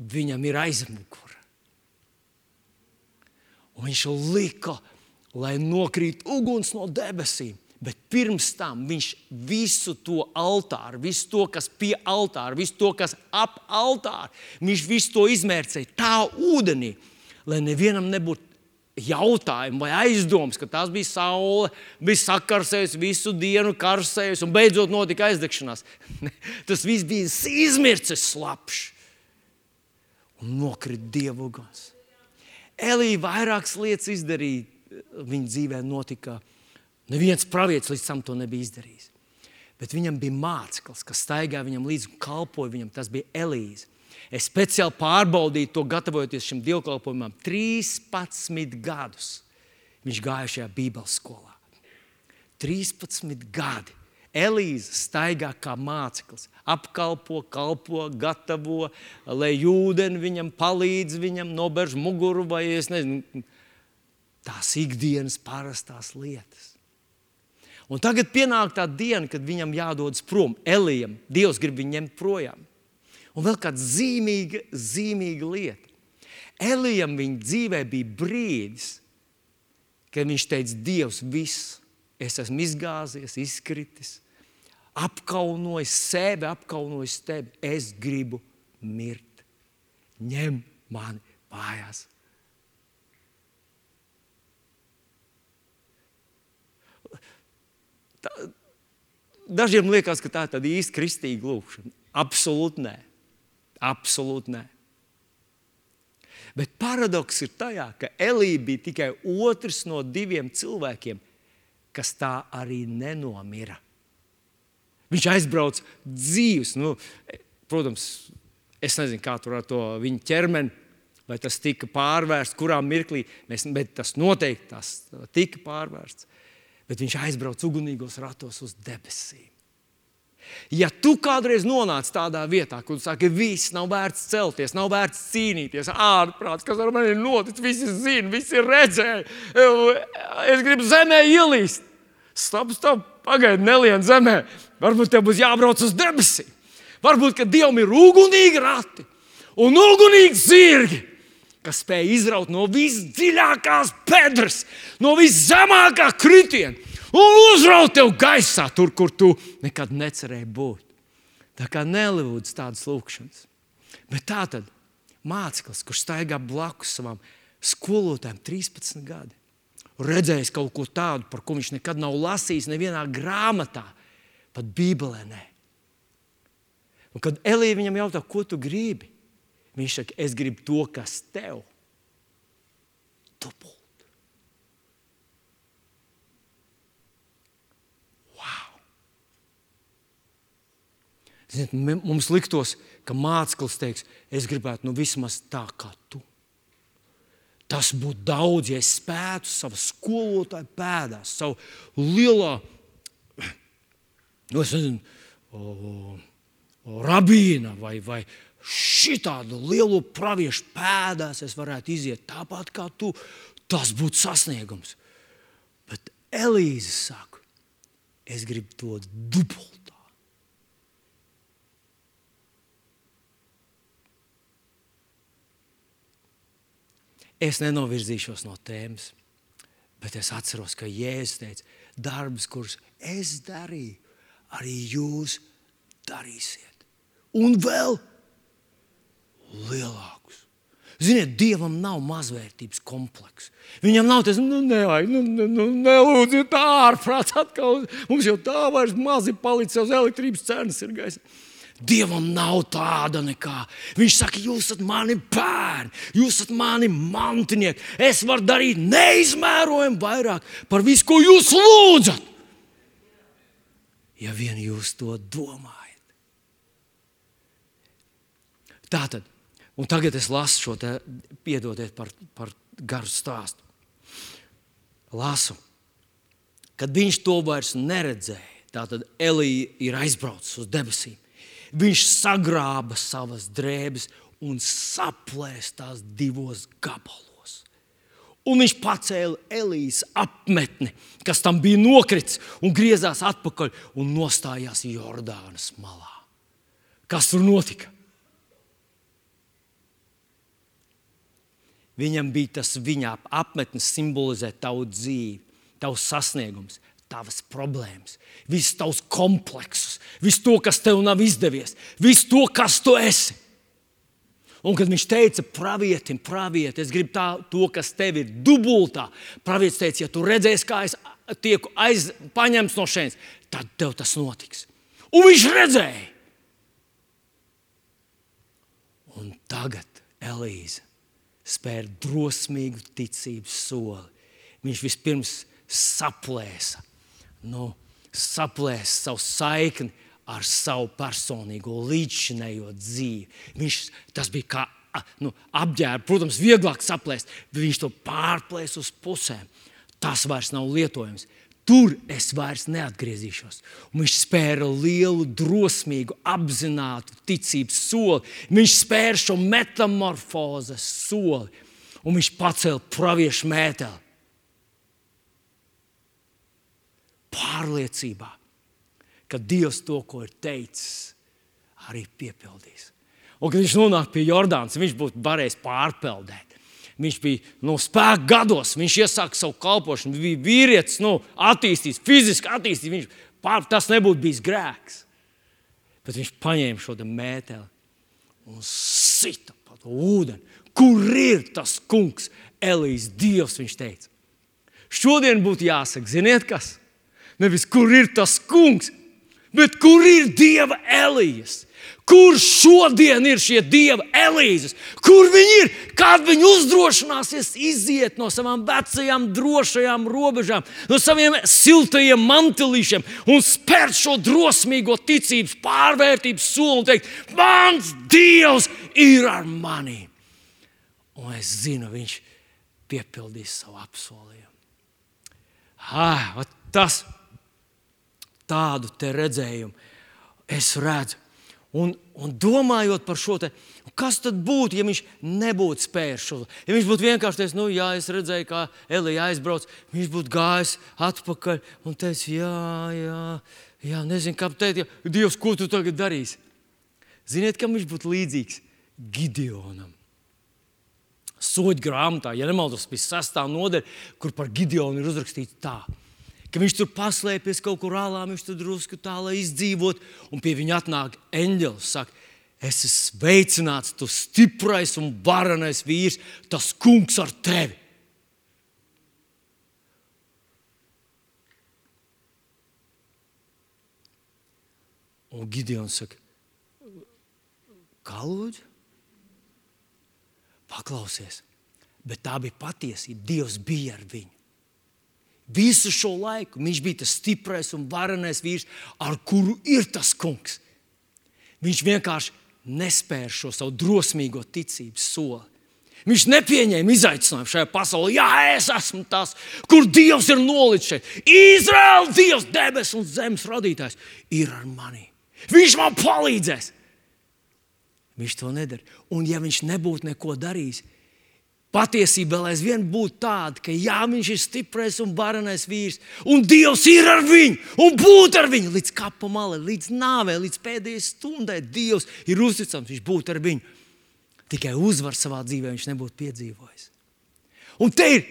viņam ir aizmugure. Viņš lika, lai nokrīt uguns no debesīm. Bet pirms tam viņš visu to altāru, visu to, kas pie altāra, visu to, kas ap altāra, viņš visu to izmērcēja tā ūdenī, lai nevienam nebūtu jautājumu vai aizdomas, ka tas bija saule, bija sakarsējusi visu dienu, karsējusi un beidzot notika aizdegšanās. Tas viss bija izmircis slapjš un nokrita dievu uguns. Elīja vairākas lietas izdarīja, viņa dzīvē notika Neviens pravietis līdz tam to nebija izdarījis. Bet viņam bija māceklis, kas staigāja viņam līdzi un kalpoja viņam. Tas bija Elīze. Es speciāli pārbaudīju to, gatavojoties šim dievkalpojumam. 13 gadus viņš gāja šajā Bībeles skolā. 13 gadi. Elīze staigā kā māceklis, apkalpo, kalpo, gatavo, lai ūdeni viņam palīdz, viņam noberž muguru vai es nezinu, tās ikdienas parastās lietas. Un tagad pienāk tā diena, kad viņam jādodas prom. Elijam, Dievs grib viņu ņemt projām. Un vēl kāda zīmīga, zīmīga lieta. Elijam viņa dzīvē bija brīdis, kad viņš teica, Dievs, viss, es esmu izgāzies, izkritis, apkaunojis sevi, apkaunojis tevi. Es gribu mirt. Ņem mani mājās. Tā, dažiem liekas, ka tā ir īsta kristīga lūkšana. Absolūti nē. Absolūti nē. Bet paradoks ir tajā, ka Elīja bija tikai otrs no diviem cilvēkiem, kas tā arī nenomira. Viņš aizbrauca dzīves. Nu, protams, es nezinu, kā tur ar to viņa ķermeni, vai tas tika pārvērsts, kurā mirklī, mēs, bet tas noteikti tas tika pārvērsts. Bet viņš aizbrauca ugunīgos ratos uz debesīm. Ja tu kādreiz nonāc tādā vietā, kur tu saki, viss nav vērts celties, nav vērts cīnīties, ārprāts, kas ar mani ir noticis, visi zina, visi ir redzējuši, es gribu zemē ielīst. Stop, stop, pagaidi, nelien zemē. Varbūt tev būs jābrauc uz debesīm. Varbūt, ka Dievam ir ugunīgi rati un ugunīgi zirgi, kas spēj izraut no visdziļākās pedras, no viszemākā kritiena un uzraut tev gaisā, tur, kur tu nekad necerēji būt. Tā kā nelūdz tādas lūkšanas. Bet tā tad māceklis, kurš staigā blakus savam skolotājam, 13 gadi, redzējis kaut ko tādu, par ko viņš nekad nav lasījis nevienā grāmatā, pat Bībelē. Nē. Un kad Elīja viņam jautā, ko tu gribi, viņš saka, es gribu to, kas tev dubult. Wow! Ziniet, mums liktos, ka mākslinieks teiks, es gribētu nu vismaz tā kā tu. Tas būtu daudz, ja es spētu savu skolotāju pēdās, savu lielo, nu, nezinu, o, o, rabīna vai, vai šitādu lielu praviešu pēdās, es varētu iziet tāpat kā tu. Tas būtu sasniegums. Bet Elīze saka, es gribu to dubult. Es nenovirzīšos no tēmas, bet es atceros, ka Jēzus teica, darbus, kurus es darīju, arī jūs darīsiet. Un vēl lielākus. Ziniet, Dievam nav mazvērtības komplekss. Viņam nav tas, nu, nevajag, nu, nu, nu nelūdzu, tā ārprāts atkal. Mums jau tā vairs mazi palicis, uz elektrības cenas ir gaisa. Dievam nav tāda nekā. Viņš saka, jūs esat mani bērni, jūs esat mani mantinieki. Es varu darīt neizmērojami vairāk par visu, ko jūs lūdzat. Ja vien jūs to domājat. Tā tad, un tagad es lasu šo te, piedodiet par, par garu stāstu. Lasu, kad viņš to vairs neredzēja, tad Elīja ir aizbraucis uz debesīm viņš sagrāba savas drēbes un saplēs tās divos gabalos. Un viņš pacēla Elīzes apmetni, kas tam bija nokritis, un griezās atpakaļ un nostājās Jordānas malā. Kas tur notika? Viņam bija tas viņa apmetnis, simbolizē tavu dzīvi, tavs sasniegums, tavas problēmas, visus tavus kompleksus, visu to, kas tev nav izdevies, visu to, kas tu esi. Un kad viņš teica, pravietim, pravieti, es gribu tā, to, kas tev ir dubultā, pravietis teica, ja tu redzēsi, kā es tieku aiz, paņemts no šejienes, tad tev tas notiks. Un viņš redzēja. Un tagad Elīze spēr drosmīgu ticības soli. Viņš vispirms saplēsa nu, saplēst savu saikni ar savu personīgo līdzšinējo dzīvi. Viņš, tas bija kā nu, apģērba, protams, vieglāk saplēst, bet viņš to pārplēs uz pusēm. Tas vairs nav lietojams. Tur es vairs neatgriezīšos. Un viņš spēra lielu, drosmīgu, apzinātu ticības soli. Viņš spēra šo metamorfozes soli, un viņš pacēla praviešu mēteli pārliecībā, ka Dievs to, ko ir teicis, arī piepildīs. Un, kad viņš nonāk pie Jordānas, viņš būtu varējis pārpeldēt. Viņš bija no nu, spēka gados, viņš iesāka savu kalpošanu, viņš bija vīrietis, nu, attīstīts, fiziski attīstīts. Viņš, pār, tas nebūtu bijis grēks. Bet viņš paņēma šo mēteli un sita pa to ūdeni. Kur ir tas kungs, Elīze, Dievs? Viņš teica. Šodien būtu jāsaka, ziniet, kas? Nevis kur ir tas kungs, Bet kur ir Dieva Elijas? Kur šodien ir šie dieva elīzes? Kur viņi ir? Kad viņi uzdrošināsies iziet no savām vecajām, drošajām robežām, no saviem siltajiem mantelīšiem un spērt šo drosmīgo ticības, pārvērtības soli un teikt, mans dievs ir ar mani. Un es zinu, viņš piepildīs savu apsolījumu. Ah, tas tādu redzējumu es redzu. Un, un domājot par šo, te, kas tad būtu, ja viņš nebūtu spējis šo? Ja viņš būtu vienkārši teicis, nu, jā, es redzēju, kā Elija aizbrauc, viņš būtu gājis atpakaļ un teicis, jā, jā, jā nezinu, kāpēc, ja, Dievs, ko tu tagad darīsi? Ziniet, kam viņš būtu līdzīgs? Gideonam. Soļu grāmatā, ja nemaldos, bija sastāvā nodaļa, kur par Gideonu ir uzrakstīts tā ka viņš tur paslēpjas kaut kur ālā, viņš tur drusku tā, lai izdzīvot, un pie viņa atnāk eņģelis. Saka, es esmu sveicināts, tu stiprais un varenais vīrs, tas kungs ar tevi. Un Gideons saka, kā lūdzu? Paklausies, bet tā bija patiesība. Dievs bija ar viņu. Visu šo laiku viņš bija tas stiprais un varenais vīrs, ar kuru ir tas kungs. Viņš vienkārši nespēja šo savu drosmīgo ticības soli. Viņš nepieņēma izaicinājumu šajā pasaulē. Jā, es esmu tas, kur Dievs ir nolicis. Izraēla Dievs, debesu un zemes radītājs, ir ar mani. Viņš man palīdzēs. Viņš to nedara. Un ja viņš nebūtu neko darījis, Patiesība vēl aizvien būtu tāda, ka jā, viņš ir stiprs un varenais vīrs, un Dievs ir ar viņu, un būt ar viņu līdz kapa malai, līdz nāvei, līdz pēdējai stundai. Dievs ir uzticams, viņš būtu ar viņu. Tikai uzvar savā dzīvē viņš nebūtu piedzīvojis. Un te ir,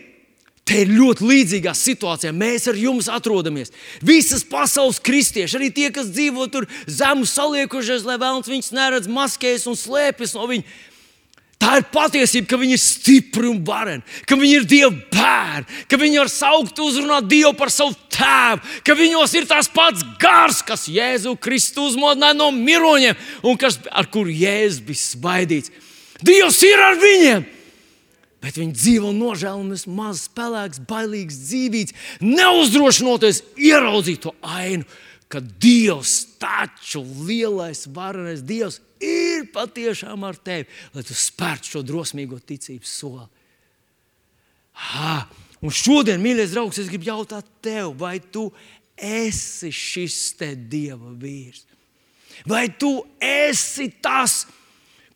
te ir ļoti līdzīgā situācijā. Mēs ar jums atrodamies. Visas pasaules kristieši, arī tie, kas dzīvo tur zemu saliekušies, lai vēlams viņus neredz, maskējas un slēpjas no viņiem Tā ir patiesība, ka viņi ir stipri un vareni, ka viņi ir Dieva bērni, ka viņi var saukt, uzrunāt Dievu par savu tēvu, ka viņos ir tas pats gars, kas Jēzu Kristu uzmodināja no miroņiem un kas, ar kuru Jēzus bija svaidīts. Dievs ir ar viņiem! Bet viņi dzīvo nožēlojamies, mazs, spēlīgs, bailīgs dzīvības, neuzdrošinoties ieraudzīt to ainu, ka Dievs, taču lielais, varenais Dievs, ir patiešām ar tevi, lai tu spērtu šo drosmīgo ticības soli. Ha, un šodien, mīļais draugs, es gribu jautāt tev, vai tu esi šis te Dieva vīrs? Vai tu esi tas, kas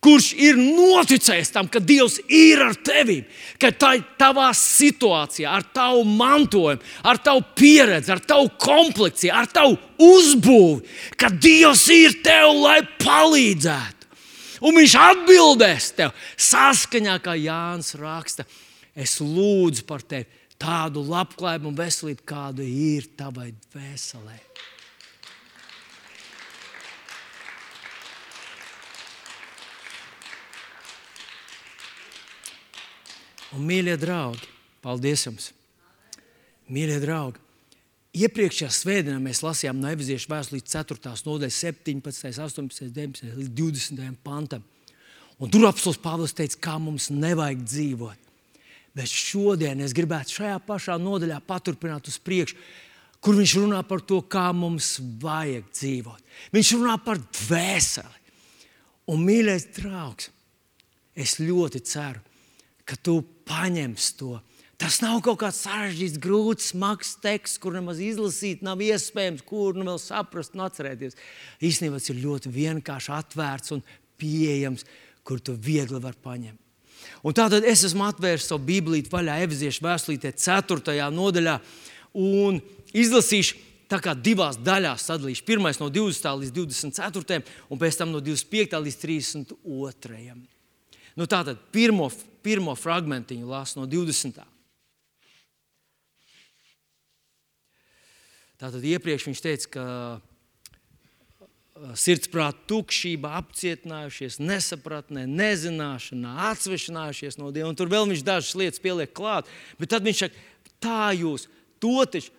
kurš ir noticējis tam, ka Dievs ir ar tevi, ka tā ir tavā situācijā, ar tavu mantojumu, ar tavu pieredzi, ar tavu komplekciju, ar tavu uzbūvi, ka Dievs ir tev, lai palīdzētu. Un viņš atbildēs tev saskaņā, kā Jānis raksta. Es lūdzu par tevi tādu labklājību un veselību, kāda ir tavai dvēselē. Un, mīļie draugi, paldies jums! Mīļie draugi! Iepriekšējā svētdienā mēs lasījām no Evaņģēlijas vēstures 4. nodaļas, 17, 18, 19 līdz 20 pantam. Un tur apelsīns Pāvils teica, kā mums nevajag dzīvot. Bet šodien es gribētu šajā pašā nodaļā paturpināt uz priekšu, kur viņš runā par to, kā mums vajag dzīvot. Viņš runā par dvēseli. Un, mīļais draugs, es ļoti ceru, ka tu paņemsi to. Tas nav kaut kāds sarežģīts, grūts, smags teksts, kur nemaz izlasīt nav iespējams, kur nu vēl saprast un atcerēties. Īstenībā tas ir ļoti vienkārši atvērts un pieejams, kur tu viegli vari paņemt. Un tātad es esmu atvēris savu Bībeli vaļā, Efeziešu vēstulītē, 4. nodaļā, un izlasīšu tā kā divās daļās sadalīšu. Pirmais no 20. līdz 24. un pēc tam no 25. līdz 32. Nu, tātad pirmo pirmo fragmentiņu lasu no 20. Tātad iepriekš viņš teica, ka sirdsprāta tukšība, apcietinājušies, nesapratnē, nezināšanā, atsvešinājušies no Dieva. Un tur vēl viņš dažas lietas pieliek klāt, bet tad viņš saka, tā jūs to taču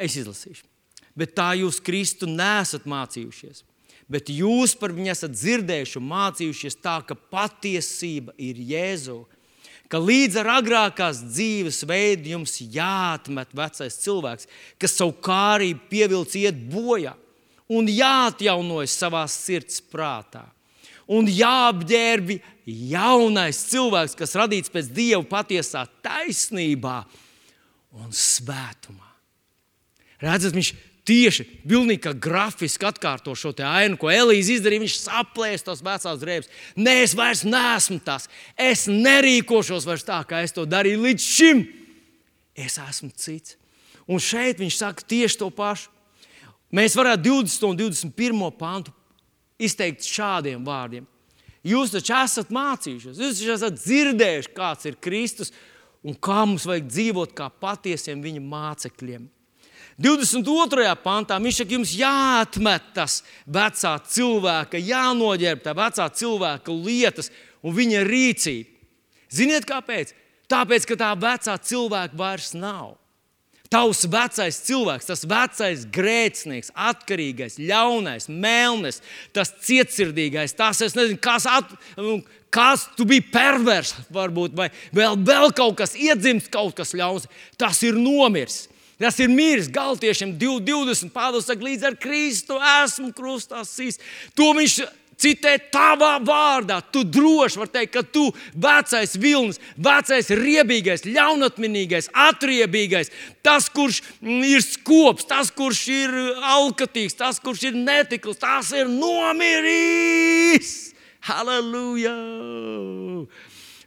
es izlasīšu. bet tā jūs Kristu nesat mācījušies. Bet jūs par viņu esat dzirdējuši un mācījušies tā, ka patiesība ir Jēzu. Ka līdz ar agrākās dzīves veidu jums jāatmet vecais cilvēks, kas savu kārību pievilcis iet bojā, un jāatjaunojas savā sirds prātā. Un jāapģērbi jaunais cilvēks, kas radīts pēc dieva patiesā taisnībā un svētumā. Redzat, viņš tieši pilnīgi grafiski atkārto šo ainu, ko Elīze izdarīja. Viņš saplēs tos vecās drēbes. Nē, es vairs neesmu tas. Es nerīkošos vairs tā, kā es to darīju līdz šim. Es esmu cits. Un šeit viņš saka tieši to pašu. Mēs varētu 20 un 21 pantu izteikt šādiem vārdiem. Jūs taču esat mācījušies, jūs taču esat dzirdējuši, kāds ir Kristus un kā mums vajag dzīvot kā patiesiem viņa mācekļiem. 22. pantā viņš saka, jums jāatmet tas vecā cilvēka, jānoģērb tā vecā cilvēka lietas un viņa rīcība. Ziniet, kāpēc? Tāpēc, ka tā vecā cilvēka vairs nav. Tavs vecais cilvēks, tas vecais grēcinieks, atkarīgais, ļaunais, melnis, tas cietsirdīgais, tas es nezinu, kas, at, nu, kas tu biji pervers, varbūt, vai vēl, vēl kaut kas iedzimts, kaut kas ļauns. Tas ir nomiris. Tas ir miris galtiešiem 20. Pāvils saka, līdz ar Kristu esmu krustā sīs. To viņš citē tavā vārdā. Tu droši vari teikt, ka tu vecais vilnis, vecais riebīgais, ļaunatminīgais, atriebīgais, tas, kurš ir skops, tas, kurš ir alkatīgs, tas, kurš ir netikls, tas ir nomiris. Halleluja!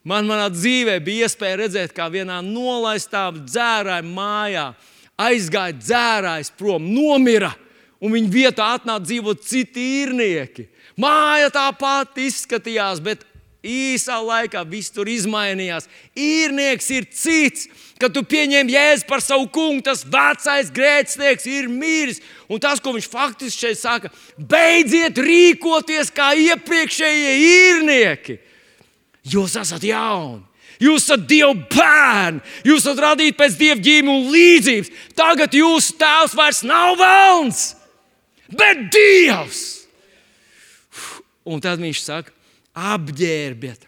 Man manā dzīvē bija iespēja redzēt, kā vienā nolaistā dzērāja mājā aizgāja dzērājs prom, nomira, un viņa vietā atnāca dzīvot citi īrnieki. Māja tāpat izskatījās, bet īsā laikā viss tur izmainījās. Īrnieks ir cits. Kad tu pieņem jēzu par savu kungu, tas vecais grēcinieks ir miris. Un tas, ko viņš faktiski šeit saka, beidziet rīkoties kā iepriekšējie īrnieki. Jūs esat jauni. Jūs esat Dieva bērni, jūs esat radīti pēc Dieva ģīmuma līdzības. Tagad jūsu tēvs vairs nav vēlns, bet Dievs. Un tad viņš saka, apģērbiet.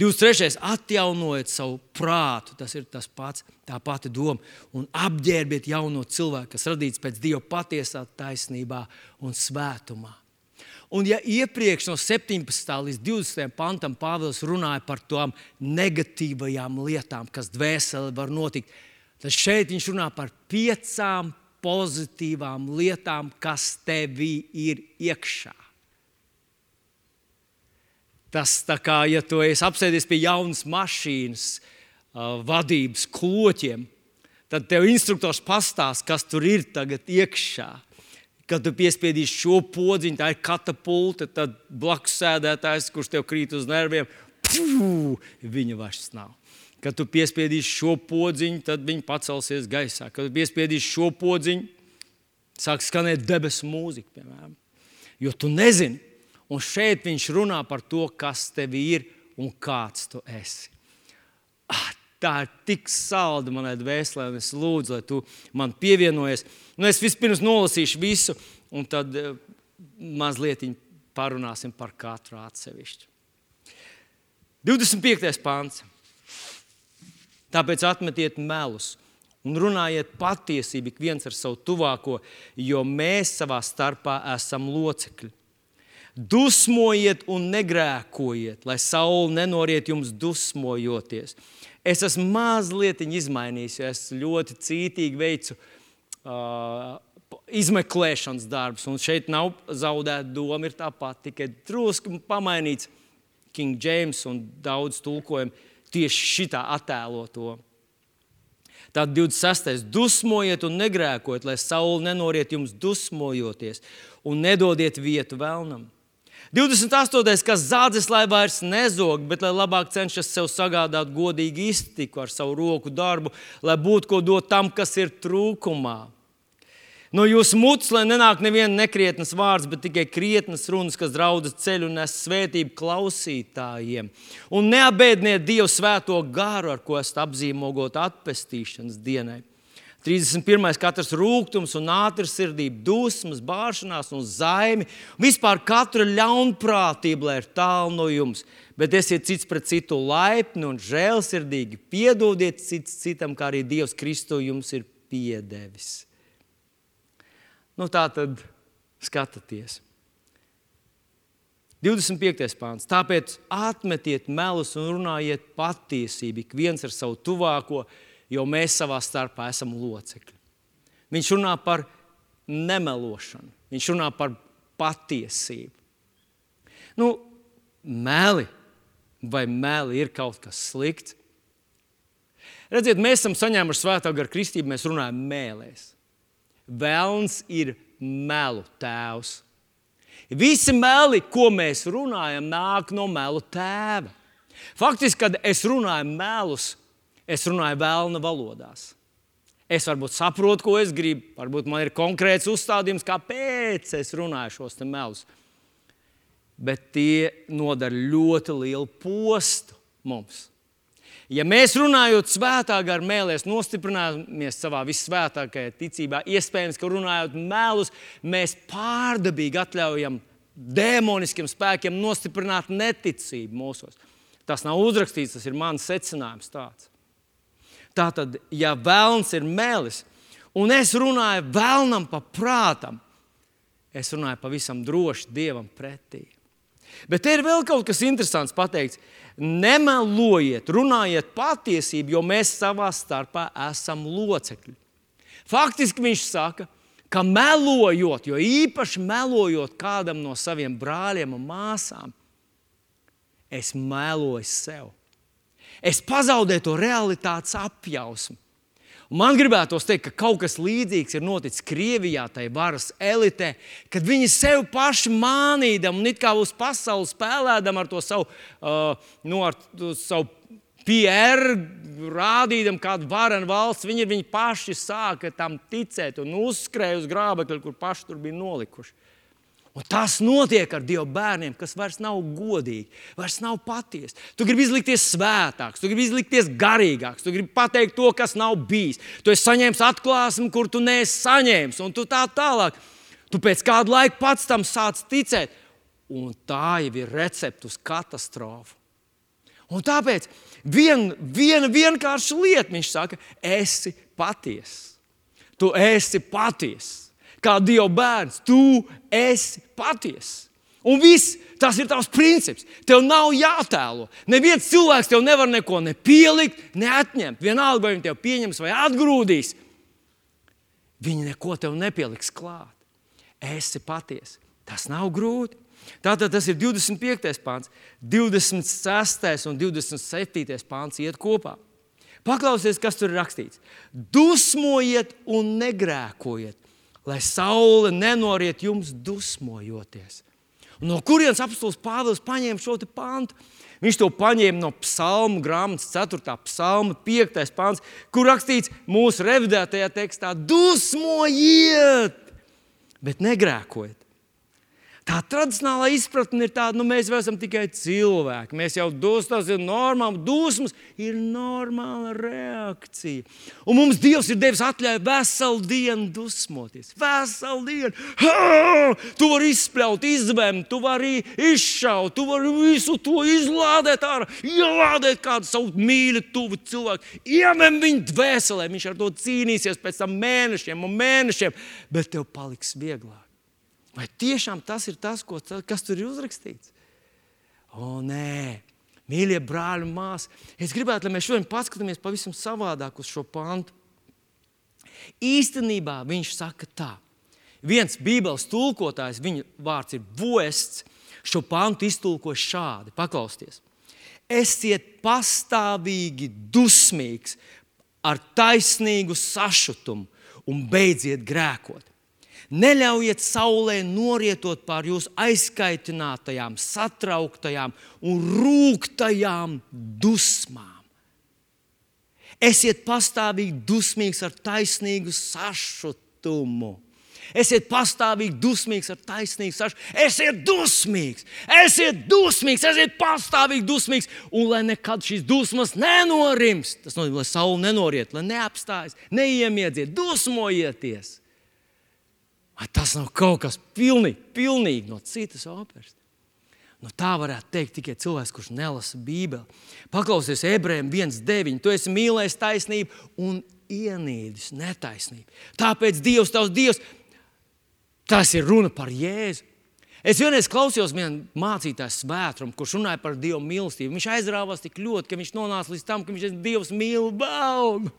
23. atjaunojiet savu prātu, tas ir tas pats, tā pati doma, un apģērbiet jauno cilvēku, kas radīts pēc Dieva patiesā taisnībā un svētumā. Un, ja iepriekš no 17. līdz 20. pantam Pāvils runāja par tām negatīvajām lietām, kas dvēselē var notikt, tad šeit viņš runā par piecām pozitīvām lietām, kas tevī ir iekšā. Tas tā kā, ja tu esi apsēdies pie jaunas mašīnas, uh, vadības kloķiem, tad tev instruktors pastāsta, kas tur ir tagad iekšā. Kad tu piespiedīsi šo podziņu, tā ir katapulta, tad blakus sēdētājs, kurš tev krīt uz nerviem, pū, viņa vairs nav. Kad tu piespiedīsi šo podziņu, tad viņi pacelsies gaisā. Kad tu piespiedīsi šo podziņu, sāks skanēt debesu mūzika, piemēram. Jo tu nezini, un šeit viņš runā par to, kas tev ir un kāds tu esi. Ah, tā ir tik salda manai dvēselē, un es lūdzu, lai tu man pievienojies. Nu, es vispirms nolasīšu visu, un tad uh, mazliet parunāsim par katru atsevišķu. 25. pāns. Tāpēc atmetiet melus un runājiet patiesību ik viens ar savu tuvāko, jo mēs savā starpā esam locekļi. Dusmojiet un negrēkojiet, lai saule nenoriet jums dusmojoties. Es esmu mazliet izmainījis, jo es ļoti cītīgi veicu uh, izmeklēšanas darbs. Un šeit nav zaudēta doma, ir tā pati, tikai drusku pamainīts King James un daudz tulkojumu tieši šitā attēlo to. Tad 26. dusmojiet un negrēkojiet, lai saule nenoriet jums dusmojoties, un nedodiet vietu vēlnam. 28. kas zādzes, lai vairs nezog, bet lai labāk cenšas sev sagādāt godīgu iztiku ar savu roku darbu, lai būtu ko dot tam, kas ir trūkumā. No jūsu mutes, lai nenāk neviena nekrietnas vārds, bet tikai krietnas runas, kas draudzes ceļu un nes svētību klausītājiem. Un neabēdniet Dievu svēto garu, ar ko esat apzīmogot atpestīšanas dienai. 31. katrs rūkums un ātrsirdība, dusmas, bāšanās un zaimi. Vispār katra ļaunprātība lai ir tālu no jums. Bet esiet cits pret citu laipni un žēlsirdīgi. Piedodiet cits citam, kā arī Dievs Kristu jums ir piedevis. Nu, tā tad skatieties. 25. pāns. Tāpēc atmetiet melus un runājiet patiesību, ik viens ar savu tuvāko, jo mēs savā starpā esam locekļi. Viņš runā par nemelošanu, viņš runā par patiesību. Nu, meli vai meli ir kaut kas slikts? Redziet, mēs esam saņēmuši svētā gara kristību, mēs runājam mēlēs. Vēlns ir melu tēvs. Visi meli, ko mēs runājam, nāk no melu tēva. Faktiski, kad es runāju melus, es runāju vēlna valodās. Es varbūt saprotu, ko es gribu, varbūt man ir konkrēts uzstādījums, kāpēc es runāju šos melus. Bet tie nodara ļoti lielu postu mums. Ja mēs runājot svētā gara mēlēs, nostiprināmies savā visvētākajā ticībā, iespējams, ka runājot melus, mēs pārdabīgi atļaujam demoniskiem spēkiem nostiprināt neticību mūsos. Tas nav uzrakstīts, tas ir mans secinājums. Tāds. Tātad, ja vēlns ir mēlis, un es runāju vēlnam pa prātam, es runāju pavisam droši Dievam pretī. Bet te ir vēl kaut kas interesants pateikts. Nemelojiet, runājiet patiesību, jo mēs savā starpā esam locekļi. Faktiski viņš saka, ka melojot, jo īpaši melojot kādam no saviem brāļiem un māsām, es meloju sev. Es pazaudēju to realitātes apjausmu. Un man gribētos teikt, ka kaut kas līdzīgs ir noticis Krievijā, tai varas elitē, kad viņi sev paši mānīdam un it kā uz pasaules spēlēdam ar to savu, uh, nu, ar to savu PR, rādīdam kādu varenu valsts, viņi, viņi paši sāka tam ticēt un uzskrēja uz grābekļa, kur paši tur bija nolikuši. Un tas notiek ar Dieva bērniem, kas vairs nav godīgi, vairs nav patiesi. Tu gribi izlikties svētāks, tu gribi izlikties garīgāks, tu gribi pateikt to, kas nav bijis. Tu esi saņēmis atklāsmi, kur tu neesi saņēmis, un tā tālāk. Tu pēc kāda laika pats tam sāc ticēt, un tā jau ir recepte uz katastrofu. Un tāpēc vien, viena vienkārša lieta, viņš saka, esi patiess. Tu esi patiess kā Dieva bērns, tu esi patiess. Un viss tas ir tavs princips. Tev nav jātēlo. Neviens cilvēks tev nevar neko ne pielikt, ne atņemt. Vienalga, vai viņi tev pieņems vai atgrūdīs. Viņi neko tev nepieliks klāt. Esi patiesa. Tas nav grūti. Tātad tas ir 25. pāns, 26. un 27. pāns iet kopā. Paklausieties, kas tur ir rakstīts. Dusmojiet un negrēkojiet lai saule nenoriet jums dusmojoties. Un no kurienes apstults Pāvils paņēma šo pantu? Viņš to paņēma no psalmu grāmatas 4. psalma 5. pāns, kur rakstīts mūsu revidētajā tekstā: dusmojiet, bet negrēkojiet. Tā tradicionālā izpratne ir tāda, nu, mēs esam tikai cilvēki. Mēs jau dusmas ir normāli, dusmas ir normāla reakcija. Un mums Dievs ir devis atļauju veselu dienu dusmoties. Veselu dienu. Ha! Tu vari izspļaut, izvēmt, tu vari izšaut, tu vari visu to izlādēt ārā, ielādēt kādu savu mīļu, tuvu cilvēku, iemem viņu dvēselē. Viņš ar to cīnīsies pēc tam mēnešiem un mēnešiem, bet tev paliks vieglāk. Vai tiešām tas ir tas, ko, kas tur ir uzrakstīts? O, nē, mīļie brāļi un māsas, es gribētu, lai mēs šodien paskatāmies pavisam savādāk uz šo pantu. Īstenībā viņš saka tā. Viens Bībeles tulkotājs, viņa vārds ir Voests, šo pantu iztulko šādi: paklausieties. Esiet pastāvīgi dusmīgs ar taisnīgu sašutumu un beidziet grēkot. Neļaujiet saulē norietot pār jūsu aizkaitinātajām, satrauktajām un rūktajām dusmām. Esiet pastāvīgi dusmīgs ar taisnīgu sašutumu. Esiet pastāvīgi dusmīgs ar taisnīgu sašu. Esiet dusmīgs, esiet dusmīgs, esiet pastāvīgi dusmīgs. Un lai nekad šīs dusmas nenorimst, tas nozīmē, lai saule nenoriet, lai neapstājas, neiemiedziet, dusmojieties. Vai tas nav kaut kas pilnīgi, pilnīgi no citas operas? Nu, tā varētu teikt tikai cilvēks, kurš nelasa Bībeli. Paklausies ebrejiem 1,9. Tu esi mīlējis taisnību un ienīdis netaisnību. Tāpēc Dievs, tavs Dievs, tas ir runa par Jēzu. Es vienreiz klausījos vienā mācītāja svētrum, kurš runāja par Dieva mīlestību. Viņš aizrāvās tik ļoti, ka viņš nonāca līdz tam, ka viņš ir Dievs mīl vēlnu.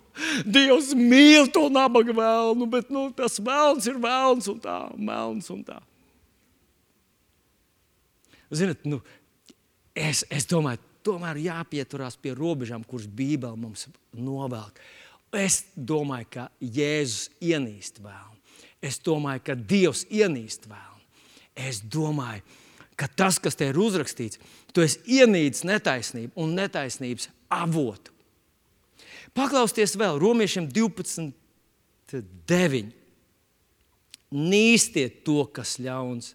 Dievs mīl to nabaga vēlnu, bet nu, tas vēlns ir vēlns un tā, vēlns un tā. Ziniet, nu, es, es domāju, tomēr jāpieturās pie robežām, kuras Bībele mums novelk. Es domāju, ka Jēzus ienīst vēlnu. Es domāju, ka Dievs ienīst vēlnu. Es domāju, ka tas, kas te ir uzrakstīts, tu esi ienīdis netaisnību un netaisnības avotu. Paklausieties vēl, Romiešiem 12, 9. Nīstiet to, kas ļauns,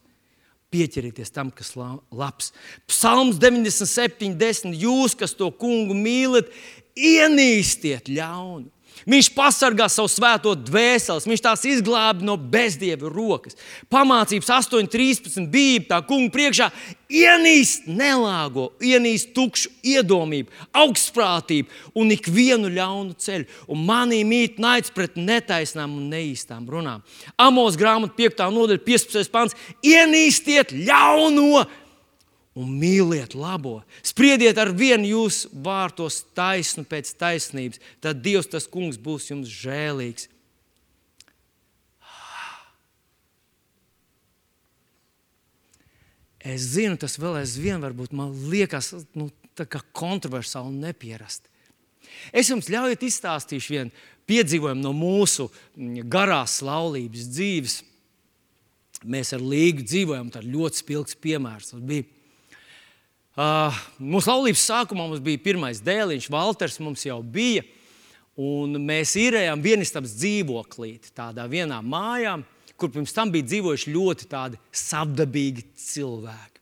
pieķerieties tam, kas labs. Psalms 97, 10. Jūs, kas to kungu mīlat, ienīstiet ļaunu. Viņš pasargā savu svēto dvēseli, viņš tās izglābi no bezdieva rokas. Pamācības 8,13 bija tā kunga priekšā ienīst nelāgo, ienīst tukšu iedomību, augstprātību un ikvienu ļaunu ceļu. Un manī mīt naids pret netaisnām un neīstām runām. Amos grāmatā 5. nodaļa, 15. pants - ienīstiet ļauno! Un mīliet labo. Spriediet ar vienu jūsu vārtos taisnu pēc taisnības, tad Dievs, tas kungs, būs jums žēlīgs. Es zinu, tas vēl aizvien varbūt man liekas nu, kontroversāli un nepierasti. Es jums ļauju izstāstīšu vienu piedzīvojumu no mūsu garās laulības dzīves. Mēs ar Līgu dzīvojam, tas ir ļoti spilgts piemērs. Tas bija Uh, mūsu laulības sākumā mums bija pirmais dēliņš, Walters mums jau bija. Un mēs īrējām vienistabas dzīvoklīti tādā vienā mājā, kur pirms tam bija dzīvojuši ļoti savdabīgi cilvēki.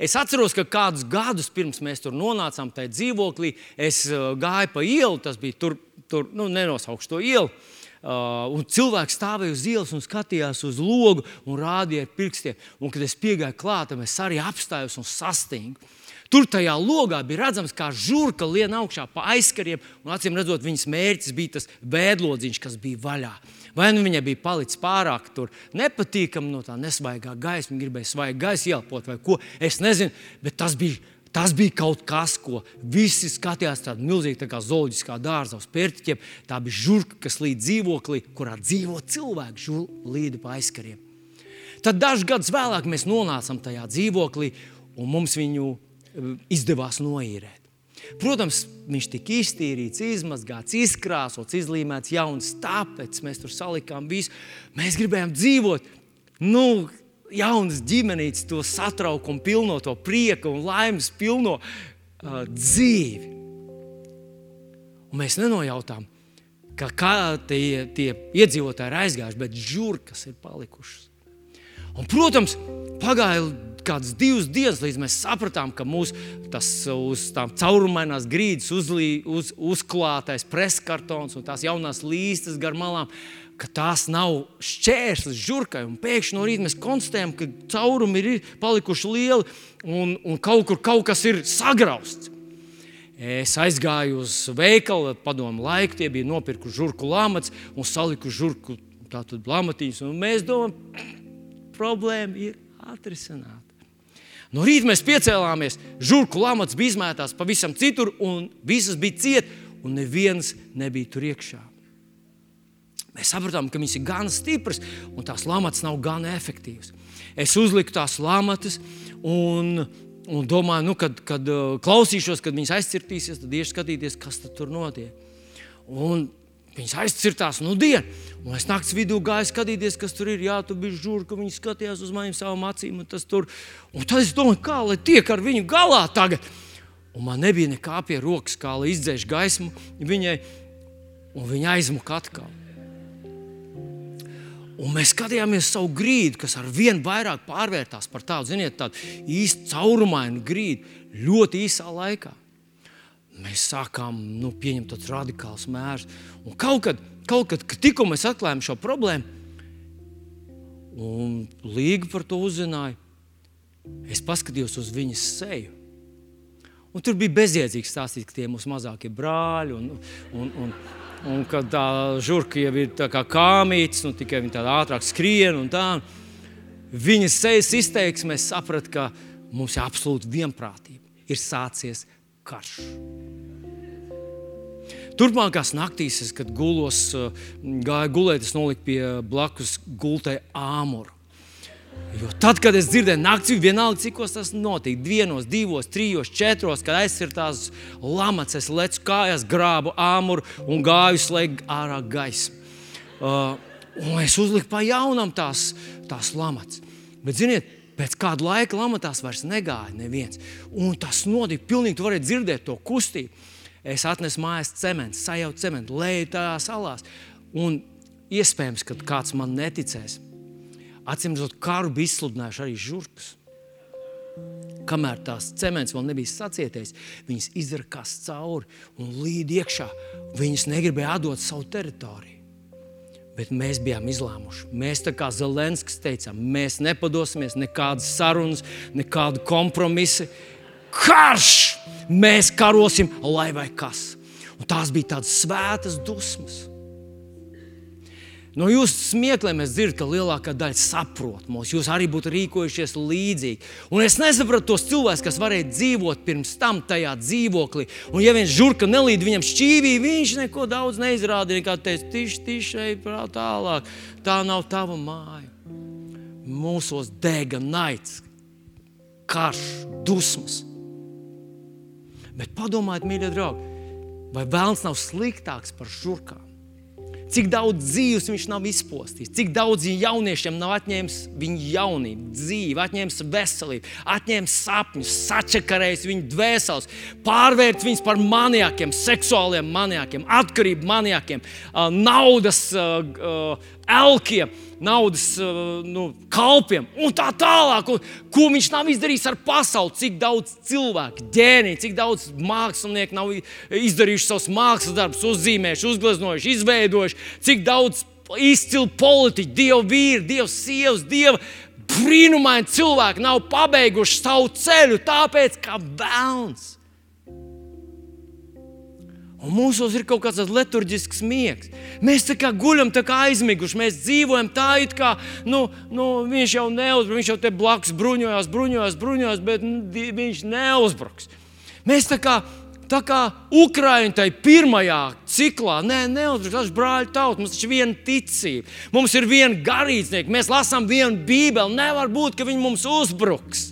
Es atceros, ka kādus gadus pirms mēs tur nonācām tajā dzīvoklī, es uh, gāju pa ielu, tas bija tur, tur nu, nenosaukšu to ielu. Uh, un cilvēks stāvēja uz ielas un skatījās uz logu un rādīja ar pirkstiem. Un, kad es piegāju klāt, es arī apstājos un sastingu. Tur tajā logā bija redzams, kā žurka lien augšā pa aizkariem, un acīm redzot, viņas mērķis bija tas vēdlodziņš, kas bija vaļā. Vai nu viņai bija palicis pārāk nepatīkami no tā nesvaigā gaisa, viņa gribēja svaigu gaisu ielpot vai ko. Es nezinu, bet tas bija. Tas bija kaut kas, ko visi skatījās tādā milzīgā tā zooloģiskā dārzā uz pērtiķiem. Tā bija žurka, kas līdz dzīvoklī, kurā dzīvo cilvēki, žurka līdzi pa aizkariem. Tad dažus gadus vēlāk mēs nonācām tajā dzīvoklī, un mums viņu izdevās noīrēt. Protams, viņš tika iztīrīts, izmazgāts, izkrāsots, izlīmēts jauns, tāpēc mēs tur salikām visu. Mēs gribējām dzīvot, nu, jaunas ģimenītes, to satraukumu, pilno to prieku un laimes pilno uh, dzīvi. Un mēs nenojautām, ka kā tie, tie iedzīvotāji ir aizgājuši, bet žurkas ir palikušas. Un, protams, pagāja kādas divas dienas, līdz mēs sapratām, ka mūsu uz tām caurumainās grīdas uzlī, uz, uzklātais preskartons un tās jaunās līstas gar malām. Tās nav šķērslis žurkai, un pēkšņi no rīta mēs konstatējam, ka caurumi ir palikuši lieli un, un kaut kur kaut kas ir sagrausts. Es aizgāju uz veikalu, padomu laiku, tie bija nopirkuši žurku lamats un salikuši žurku lamatīņus. Mēs domājam, problēma ir atrisināta. No rīta mēs piecēlāmies, žurku lamats bija izmētās pavisam citur, un visas bija ciet, un neviens nebija tur iekšā. Mēs sapratām, ka viņas ir gan stipras, un tās lamats nav gan efektīvas. Es uzliku tās lamatas, un, un domāju, nu, kad, kad uh, klausīšos, kad viņas aizcirtīsies, tad iešu skatīties, kas tur notiek. Un Viņas aizcirtās nu dienu. Un es naktas vidū gāju skatīties, kas tur ir. Jā, tur bija žurka, ka viņi skatījās uz maniem savām acīm. Un, tur. un tad es domāju, kā lai tiek ar viņu galā tagad. Un man nebija nekā pie rokas, kā lai izdzēš gaismu viņai, un viņa aizmuka atkal. Un mēs skatījāmies savu grīdu, kas ar vien vairāk pārvērtās par tādu, ziniet, tādu īstu caurumainu grīdu ļoti īsā laikā. Mēs sākām nu, pieņemt tādus radikālus mērus. Un kaut kad, kaut kad, kad tikko mēs atklājām šo problēmu, un Līga par to uzzināja, es paskatījos uz viņas seju. Un tur bija bezjēdzīgi stāstīt, ka tie ir mūsu mazākie brāļi. Un, un, un, un ka tā žurka jau ir kā kāmītis, nu, tikai viņa tāda ātrāk skrien un tā. Viņas sejas izteiksmē saprata, ka mums ir absolūti vienprātība. Ir sācies karš. Turpmākās naktīs, kad gulos, gāju gulēt, es noliku pie blakus gultai āmuru. Jo tad, kad es dzirdēju naktī, vienalga, cik tas notika, vienos, divos, trijos, četros, kad aizsirtās lamats, es lecu kājās, grābu āmuru un gāju slēgt ārā gaismu. Uh, un es uzliku pa jaunam tās, tās lamats. Bet, ziniet, pēc kāda laika lamatās vairs negāja neviens. Un tas notika pilnīgi, tu vari dzirdēt to kustību. Es atnesu mājās cementu, sajaucu cementu, leju tajā salās. Un iespējams, ka kāds man neticēs Acīm redzot, karu bija izsludinājuši arī žurkas. Kamēr tās cements vēl nebija sacietējis, viņas izrakās cauri un līd iekšā. Viņas negribēja atdot savu teritoriju. Bet mēs bijām izlēmuši. Mēs, kā Zelenskis, teicām, mēs nepadosimies, nekādas sarunas, nekādu kompromisu. Karš! Mēs karosim, lai vai kas. Un tās bija tādas svētas dusmas. No jūsu smiekliem es dzirdu, ka lielākā daļa saprot mūs. Jūs arī būtu rīkojušies līdzīgi. Un es nesapratu tos cilvēkus, kas varēja dzīvot pirms tam tajā dzīvoklī. Un, ja viens žurka nelīd viņam šķīvī, viņš neko daudz neizrādīja. Kā teica, tiši, tiši ej tālāk. Tā nav tava māja. Mūsos dega naids, karš, dusmas. Bet padomājiet, mīļie draugi, vai vēlams nav sliktāks par žurkām? Cik daudz dzīves viņš nav izpostījis, cik daudziem jauniešiem nav atņēmis viņa jaunību, dzīvi, atņēmis veselību, atņēmis sapņus, sačakarējis viņu dvēseles, pārvērts viņus par maniakiem, seksuāliem maniakiem, atkarību maniakiem, naudas elkiem naudas uh, nu, kalpiem un tā tālāk. Un, ko viņš nav izdarījis ar pasauli, cik daudz cilvēku, ģēniju, cik daudz mākslinieku nav izdarījuši savus mākslas darbus, uzzīmējuši, uzgleznojuši, izveidojuši, cik daudz izcilu politiķu, dievu vīru, dievu sievas, dievu brīnumaini cilvēki nav pabeiguši savu ceļu, tāpēc ka vēlns Un mūsos ir kaut kāds liturģisks miegs. Mēs tā kā guļam, tā kā aizmiguši. Mēs dzīvojam tā, it kā nu, nu, viņš jau neuzbruks, viņš jau te blakus bruņojas, bruņojas, bruņojas, bet nu, viņš neuzbruks. Mēs tā kā, tā kā Ukraiņa tajā pirmajā ciklā, nē, neuzbruks, tas ir brāļu tauta, mums ir viena ticība, mums ir viena garīdznieka, mēs lasām vienu bībeli. Nevar būt, ka viņi mums uzbruks.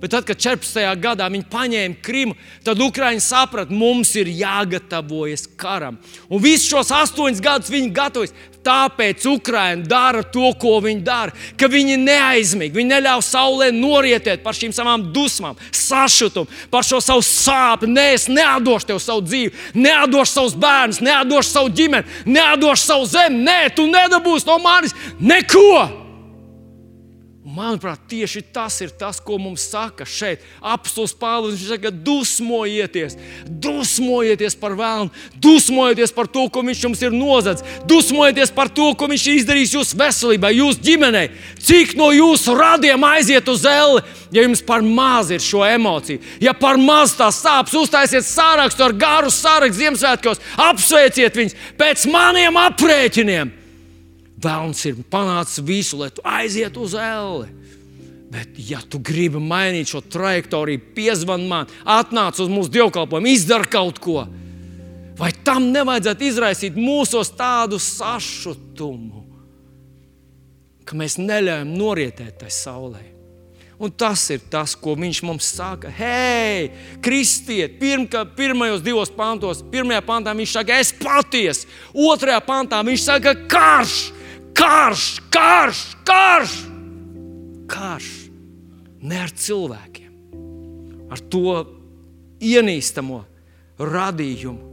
Bet tad, kad 14. gadā viņi paņēma Krimu, tad Ukrāņi saprata, mums ir jāgatavojas karam. Un visus šos astoņus gadus viņi gatavojas. Tāpēc Ukrāņi dara to, ko viņi dara. Ka viņi neaizmig, viņi neļauj saulē norietēt par šīm savām dusmām, sašutumu, par šo savu sāpju. Nē, es neatdošu tev savu dzīvi, neatdošu savus bērnus, neatdošu savu ģimeni, neatdošu savu zemi. Nē, tu nedabūsi no manis neko! Manuprāt, tieši tas ir tas, ko mums saka šeit. Apstults Pāvils viņš saka, dusmojieties, dusmojieties par vēlnu, dusmojieties par to, ko viņš jums ir nozadzis, dusmojieties par to, ko viņš ir izdarījis jūsu veselībai, jūsu ģimenei. Cik no jūsu radiem aiziet uz elli, ja jums par maz ir šo emociju, ja par maz tās sāpes, uztaisiet sārakstu ar garu sārakstu Ziemassvētkos, apsveiciet viņus pēc maniem aprēķiniem. Vēlns ir panācis visu, lai tu aizietu uz elli. Bet, ja tu gribi mainīt šo trajektoriju, piezvan man, atnāc uz mūsu dievkalpojumu, izdara kaut ko. Vai tam nevajadzētu izraisīt mūsos tādu sašutumu, ka mēs neļaujam norietēt tai saulē? Un tas ir tas, ko viņš mums saka. Hei, kristiet, pirmka, pirmajos divos pantos, pirmajā pantā viņš saka, es patiesi, otrajā pantā viņš saka, karš! Karš, karš, karš! Karš ne ar cilvēkiem, ar to ienīstamo radījumu.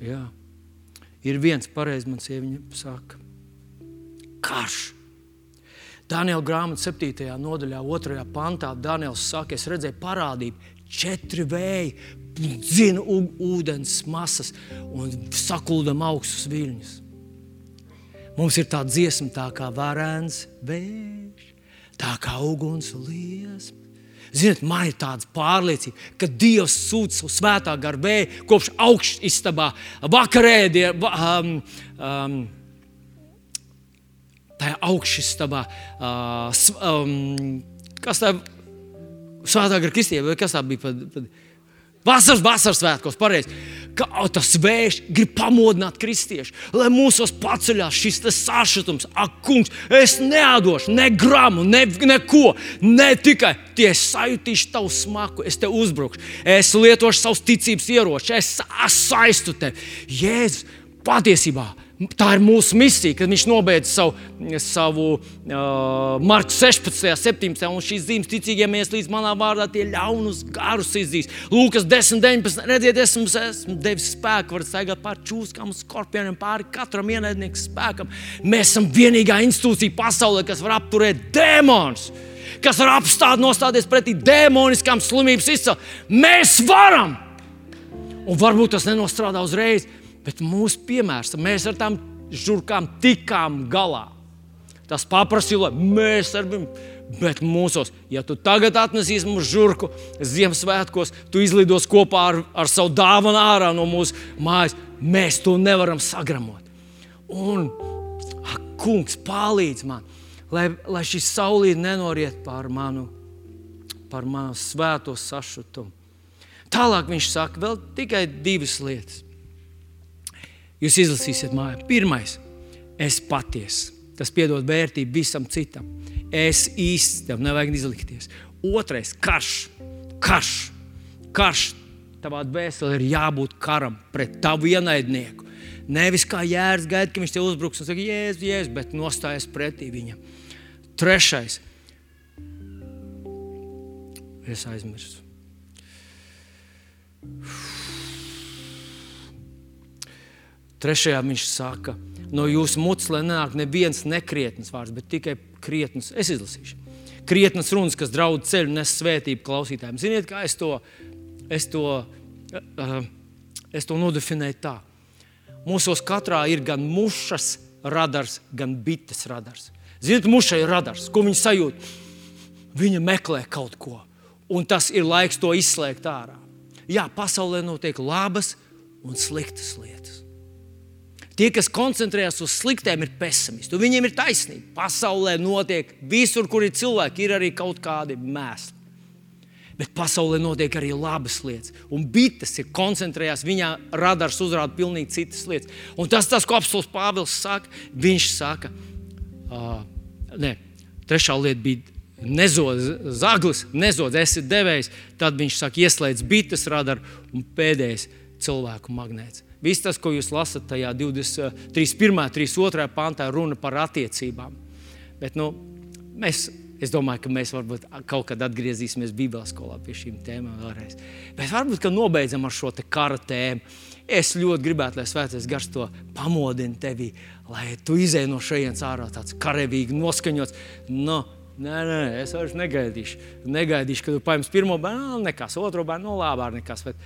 Jā. Ir viens pareizs, man sieviņa saka, karš. Daniela grāmatā, 7. nodaļā, 2. pantā, Daniels saka, es redzēju parādību, četri vēji, dzina ūdens masas un sakuldam augstus viļņus. Mums ir tā dziesma, tā kā varens vējš, tā kā uguns liesma. Ziniet, man ir tāda pārliecība, ka Dievs sūta savu svētā garu vēju kopš augšas istabā, vakarēdie, um, um, tajā augšas istabā. Uh, um, kas tā? Svētā gara kristība, vai kas tā bija? Pad, pad, Vasaras, vasaras svētkos, pareizi. Kā tas vējš grib pamodināt kristiešu, lai mūsos paceļās šis sašutums, ak, kungs, es neatdošu ne gramu, ne, neko, ne tikai tie sajūtīšu tavu smaku, es te uzbrukšu, es lietošu savus ticības ieročus, es saistu tevi. Jēzus, patiesībā Tā ir mūsu misija, kad viņš nobeidz savu, savu uh, Marku 16, 17. un šīs zīmes ticīgiem ies līdz manā vārdā, tie ļaunus garus izdīs. Lūkas 10, 19. Redziet, esmu, esmu devis spēku, var staigāt pāri čūskām, skorpioniem, pāri katram ienaidniekam spēkam. Mēs esam vienīgā institūcija pasaulē, kas var apturēt dēmonus. Kas var apstāt, nostāties pretī demoniskām slimības izcelsmēm. Mēs varam! Un varbūt tas nenostrādā uzreiz, Bet mūsu piemērs, mēs ar tām žurkām tikām galā. Tas paprasīja, lai mēs ar viņu. Bet mūsos, ja tu tagad atnesīsi mums žurku Ziemassvētkos, tu izlidos kopā ar, ar savu dāvanu ārā no mūsu mājas, mēs to nevaram sagramot. Un, ak, kungs, palīdz man, lai, lai šī saulīte nenoriet pār manu, par manu svēto sašutumu. Tālāk viņš saka, vēl tikai divas lietas. Jūs izlasīsiet mājā. Pirmais, es patiesi. Tas piedod vērtību visam citam. Es īsti tev nevajag izlikties. Otrais, karš. Karš. karš. Tavā dvēselē ir jābūt karam pret tavu ienaidnieku. Nevis kā jērs gaida, ka viņš te uzbruks un saka, jēzus, jēzus, bet nostājas pretī viņam. Trešais. Es aizmirsu. Trešajā viņš saka, no jūsu mutes lai nenāk neviens nekrietns vārds, bet tikai krietns. Es izlasīšu. Krietnas runas, kas draud ceļu, nes svētību klausītājiem. Ziniet, kā es to, es to, uh, es to nodefinēju tā. Mūsos katrā ir gan mušas radars, gan bites radars. Ziniet, mušai ir radars, ko viņa sajūt. Viņa meklē kaut ko, un tas ir laiks to izslēgt ārā. Jā, pasaulē notiek labas un sliktas lietas. Tie, kas koncentrējas uz sliktiem, ir pesimisti. Viņiem ir taisnība. Pasaulē notiek visur, kur ir cilvēki, ir arī kaut kādi mēsli. Bet pasaulē notiek arī labas lietas. Un bites ir koncentrējās, viņa radars uzrāda pilnīgi citas lietas. Un tas, tas ko apelsīns Pāvils saka, viņš saka, uh, ne, trešā lieta bija. Nezodz, zaglis, nezodz, esi devējs. Tad viņš saka, ieslēdz bites radaru un pēdējais cilvēku magnēts. Viss tas, ko jūs lasat tajā 31. 32. pantā, runa par attiecībām. Bet, nu, mēs, es domāju, ka mēs varbūt kaut kad atgriezīsimies Bībeles skolā pie šīm tēmām vēlreiz. Bet varbūt, ka nobeidzam ar šo kara tēmu. Es ļoti gribētu, lai Svētais Gars to pamodina tevi, lai tu izēj no šejienes ārā tāds karavīgi noskaņots. No, nu, Nē, nē, es vairs negaidīšu. Negaidīšu, kad tu paņemsi pirmo bērnu, nekas, otru bērnu, no labāk nekas. Bet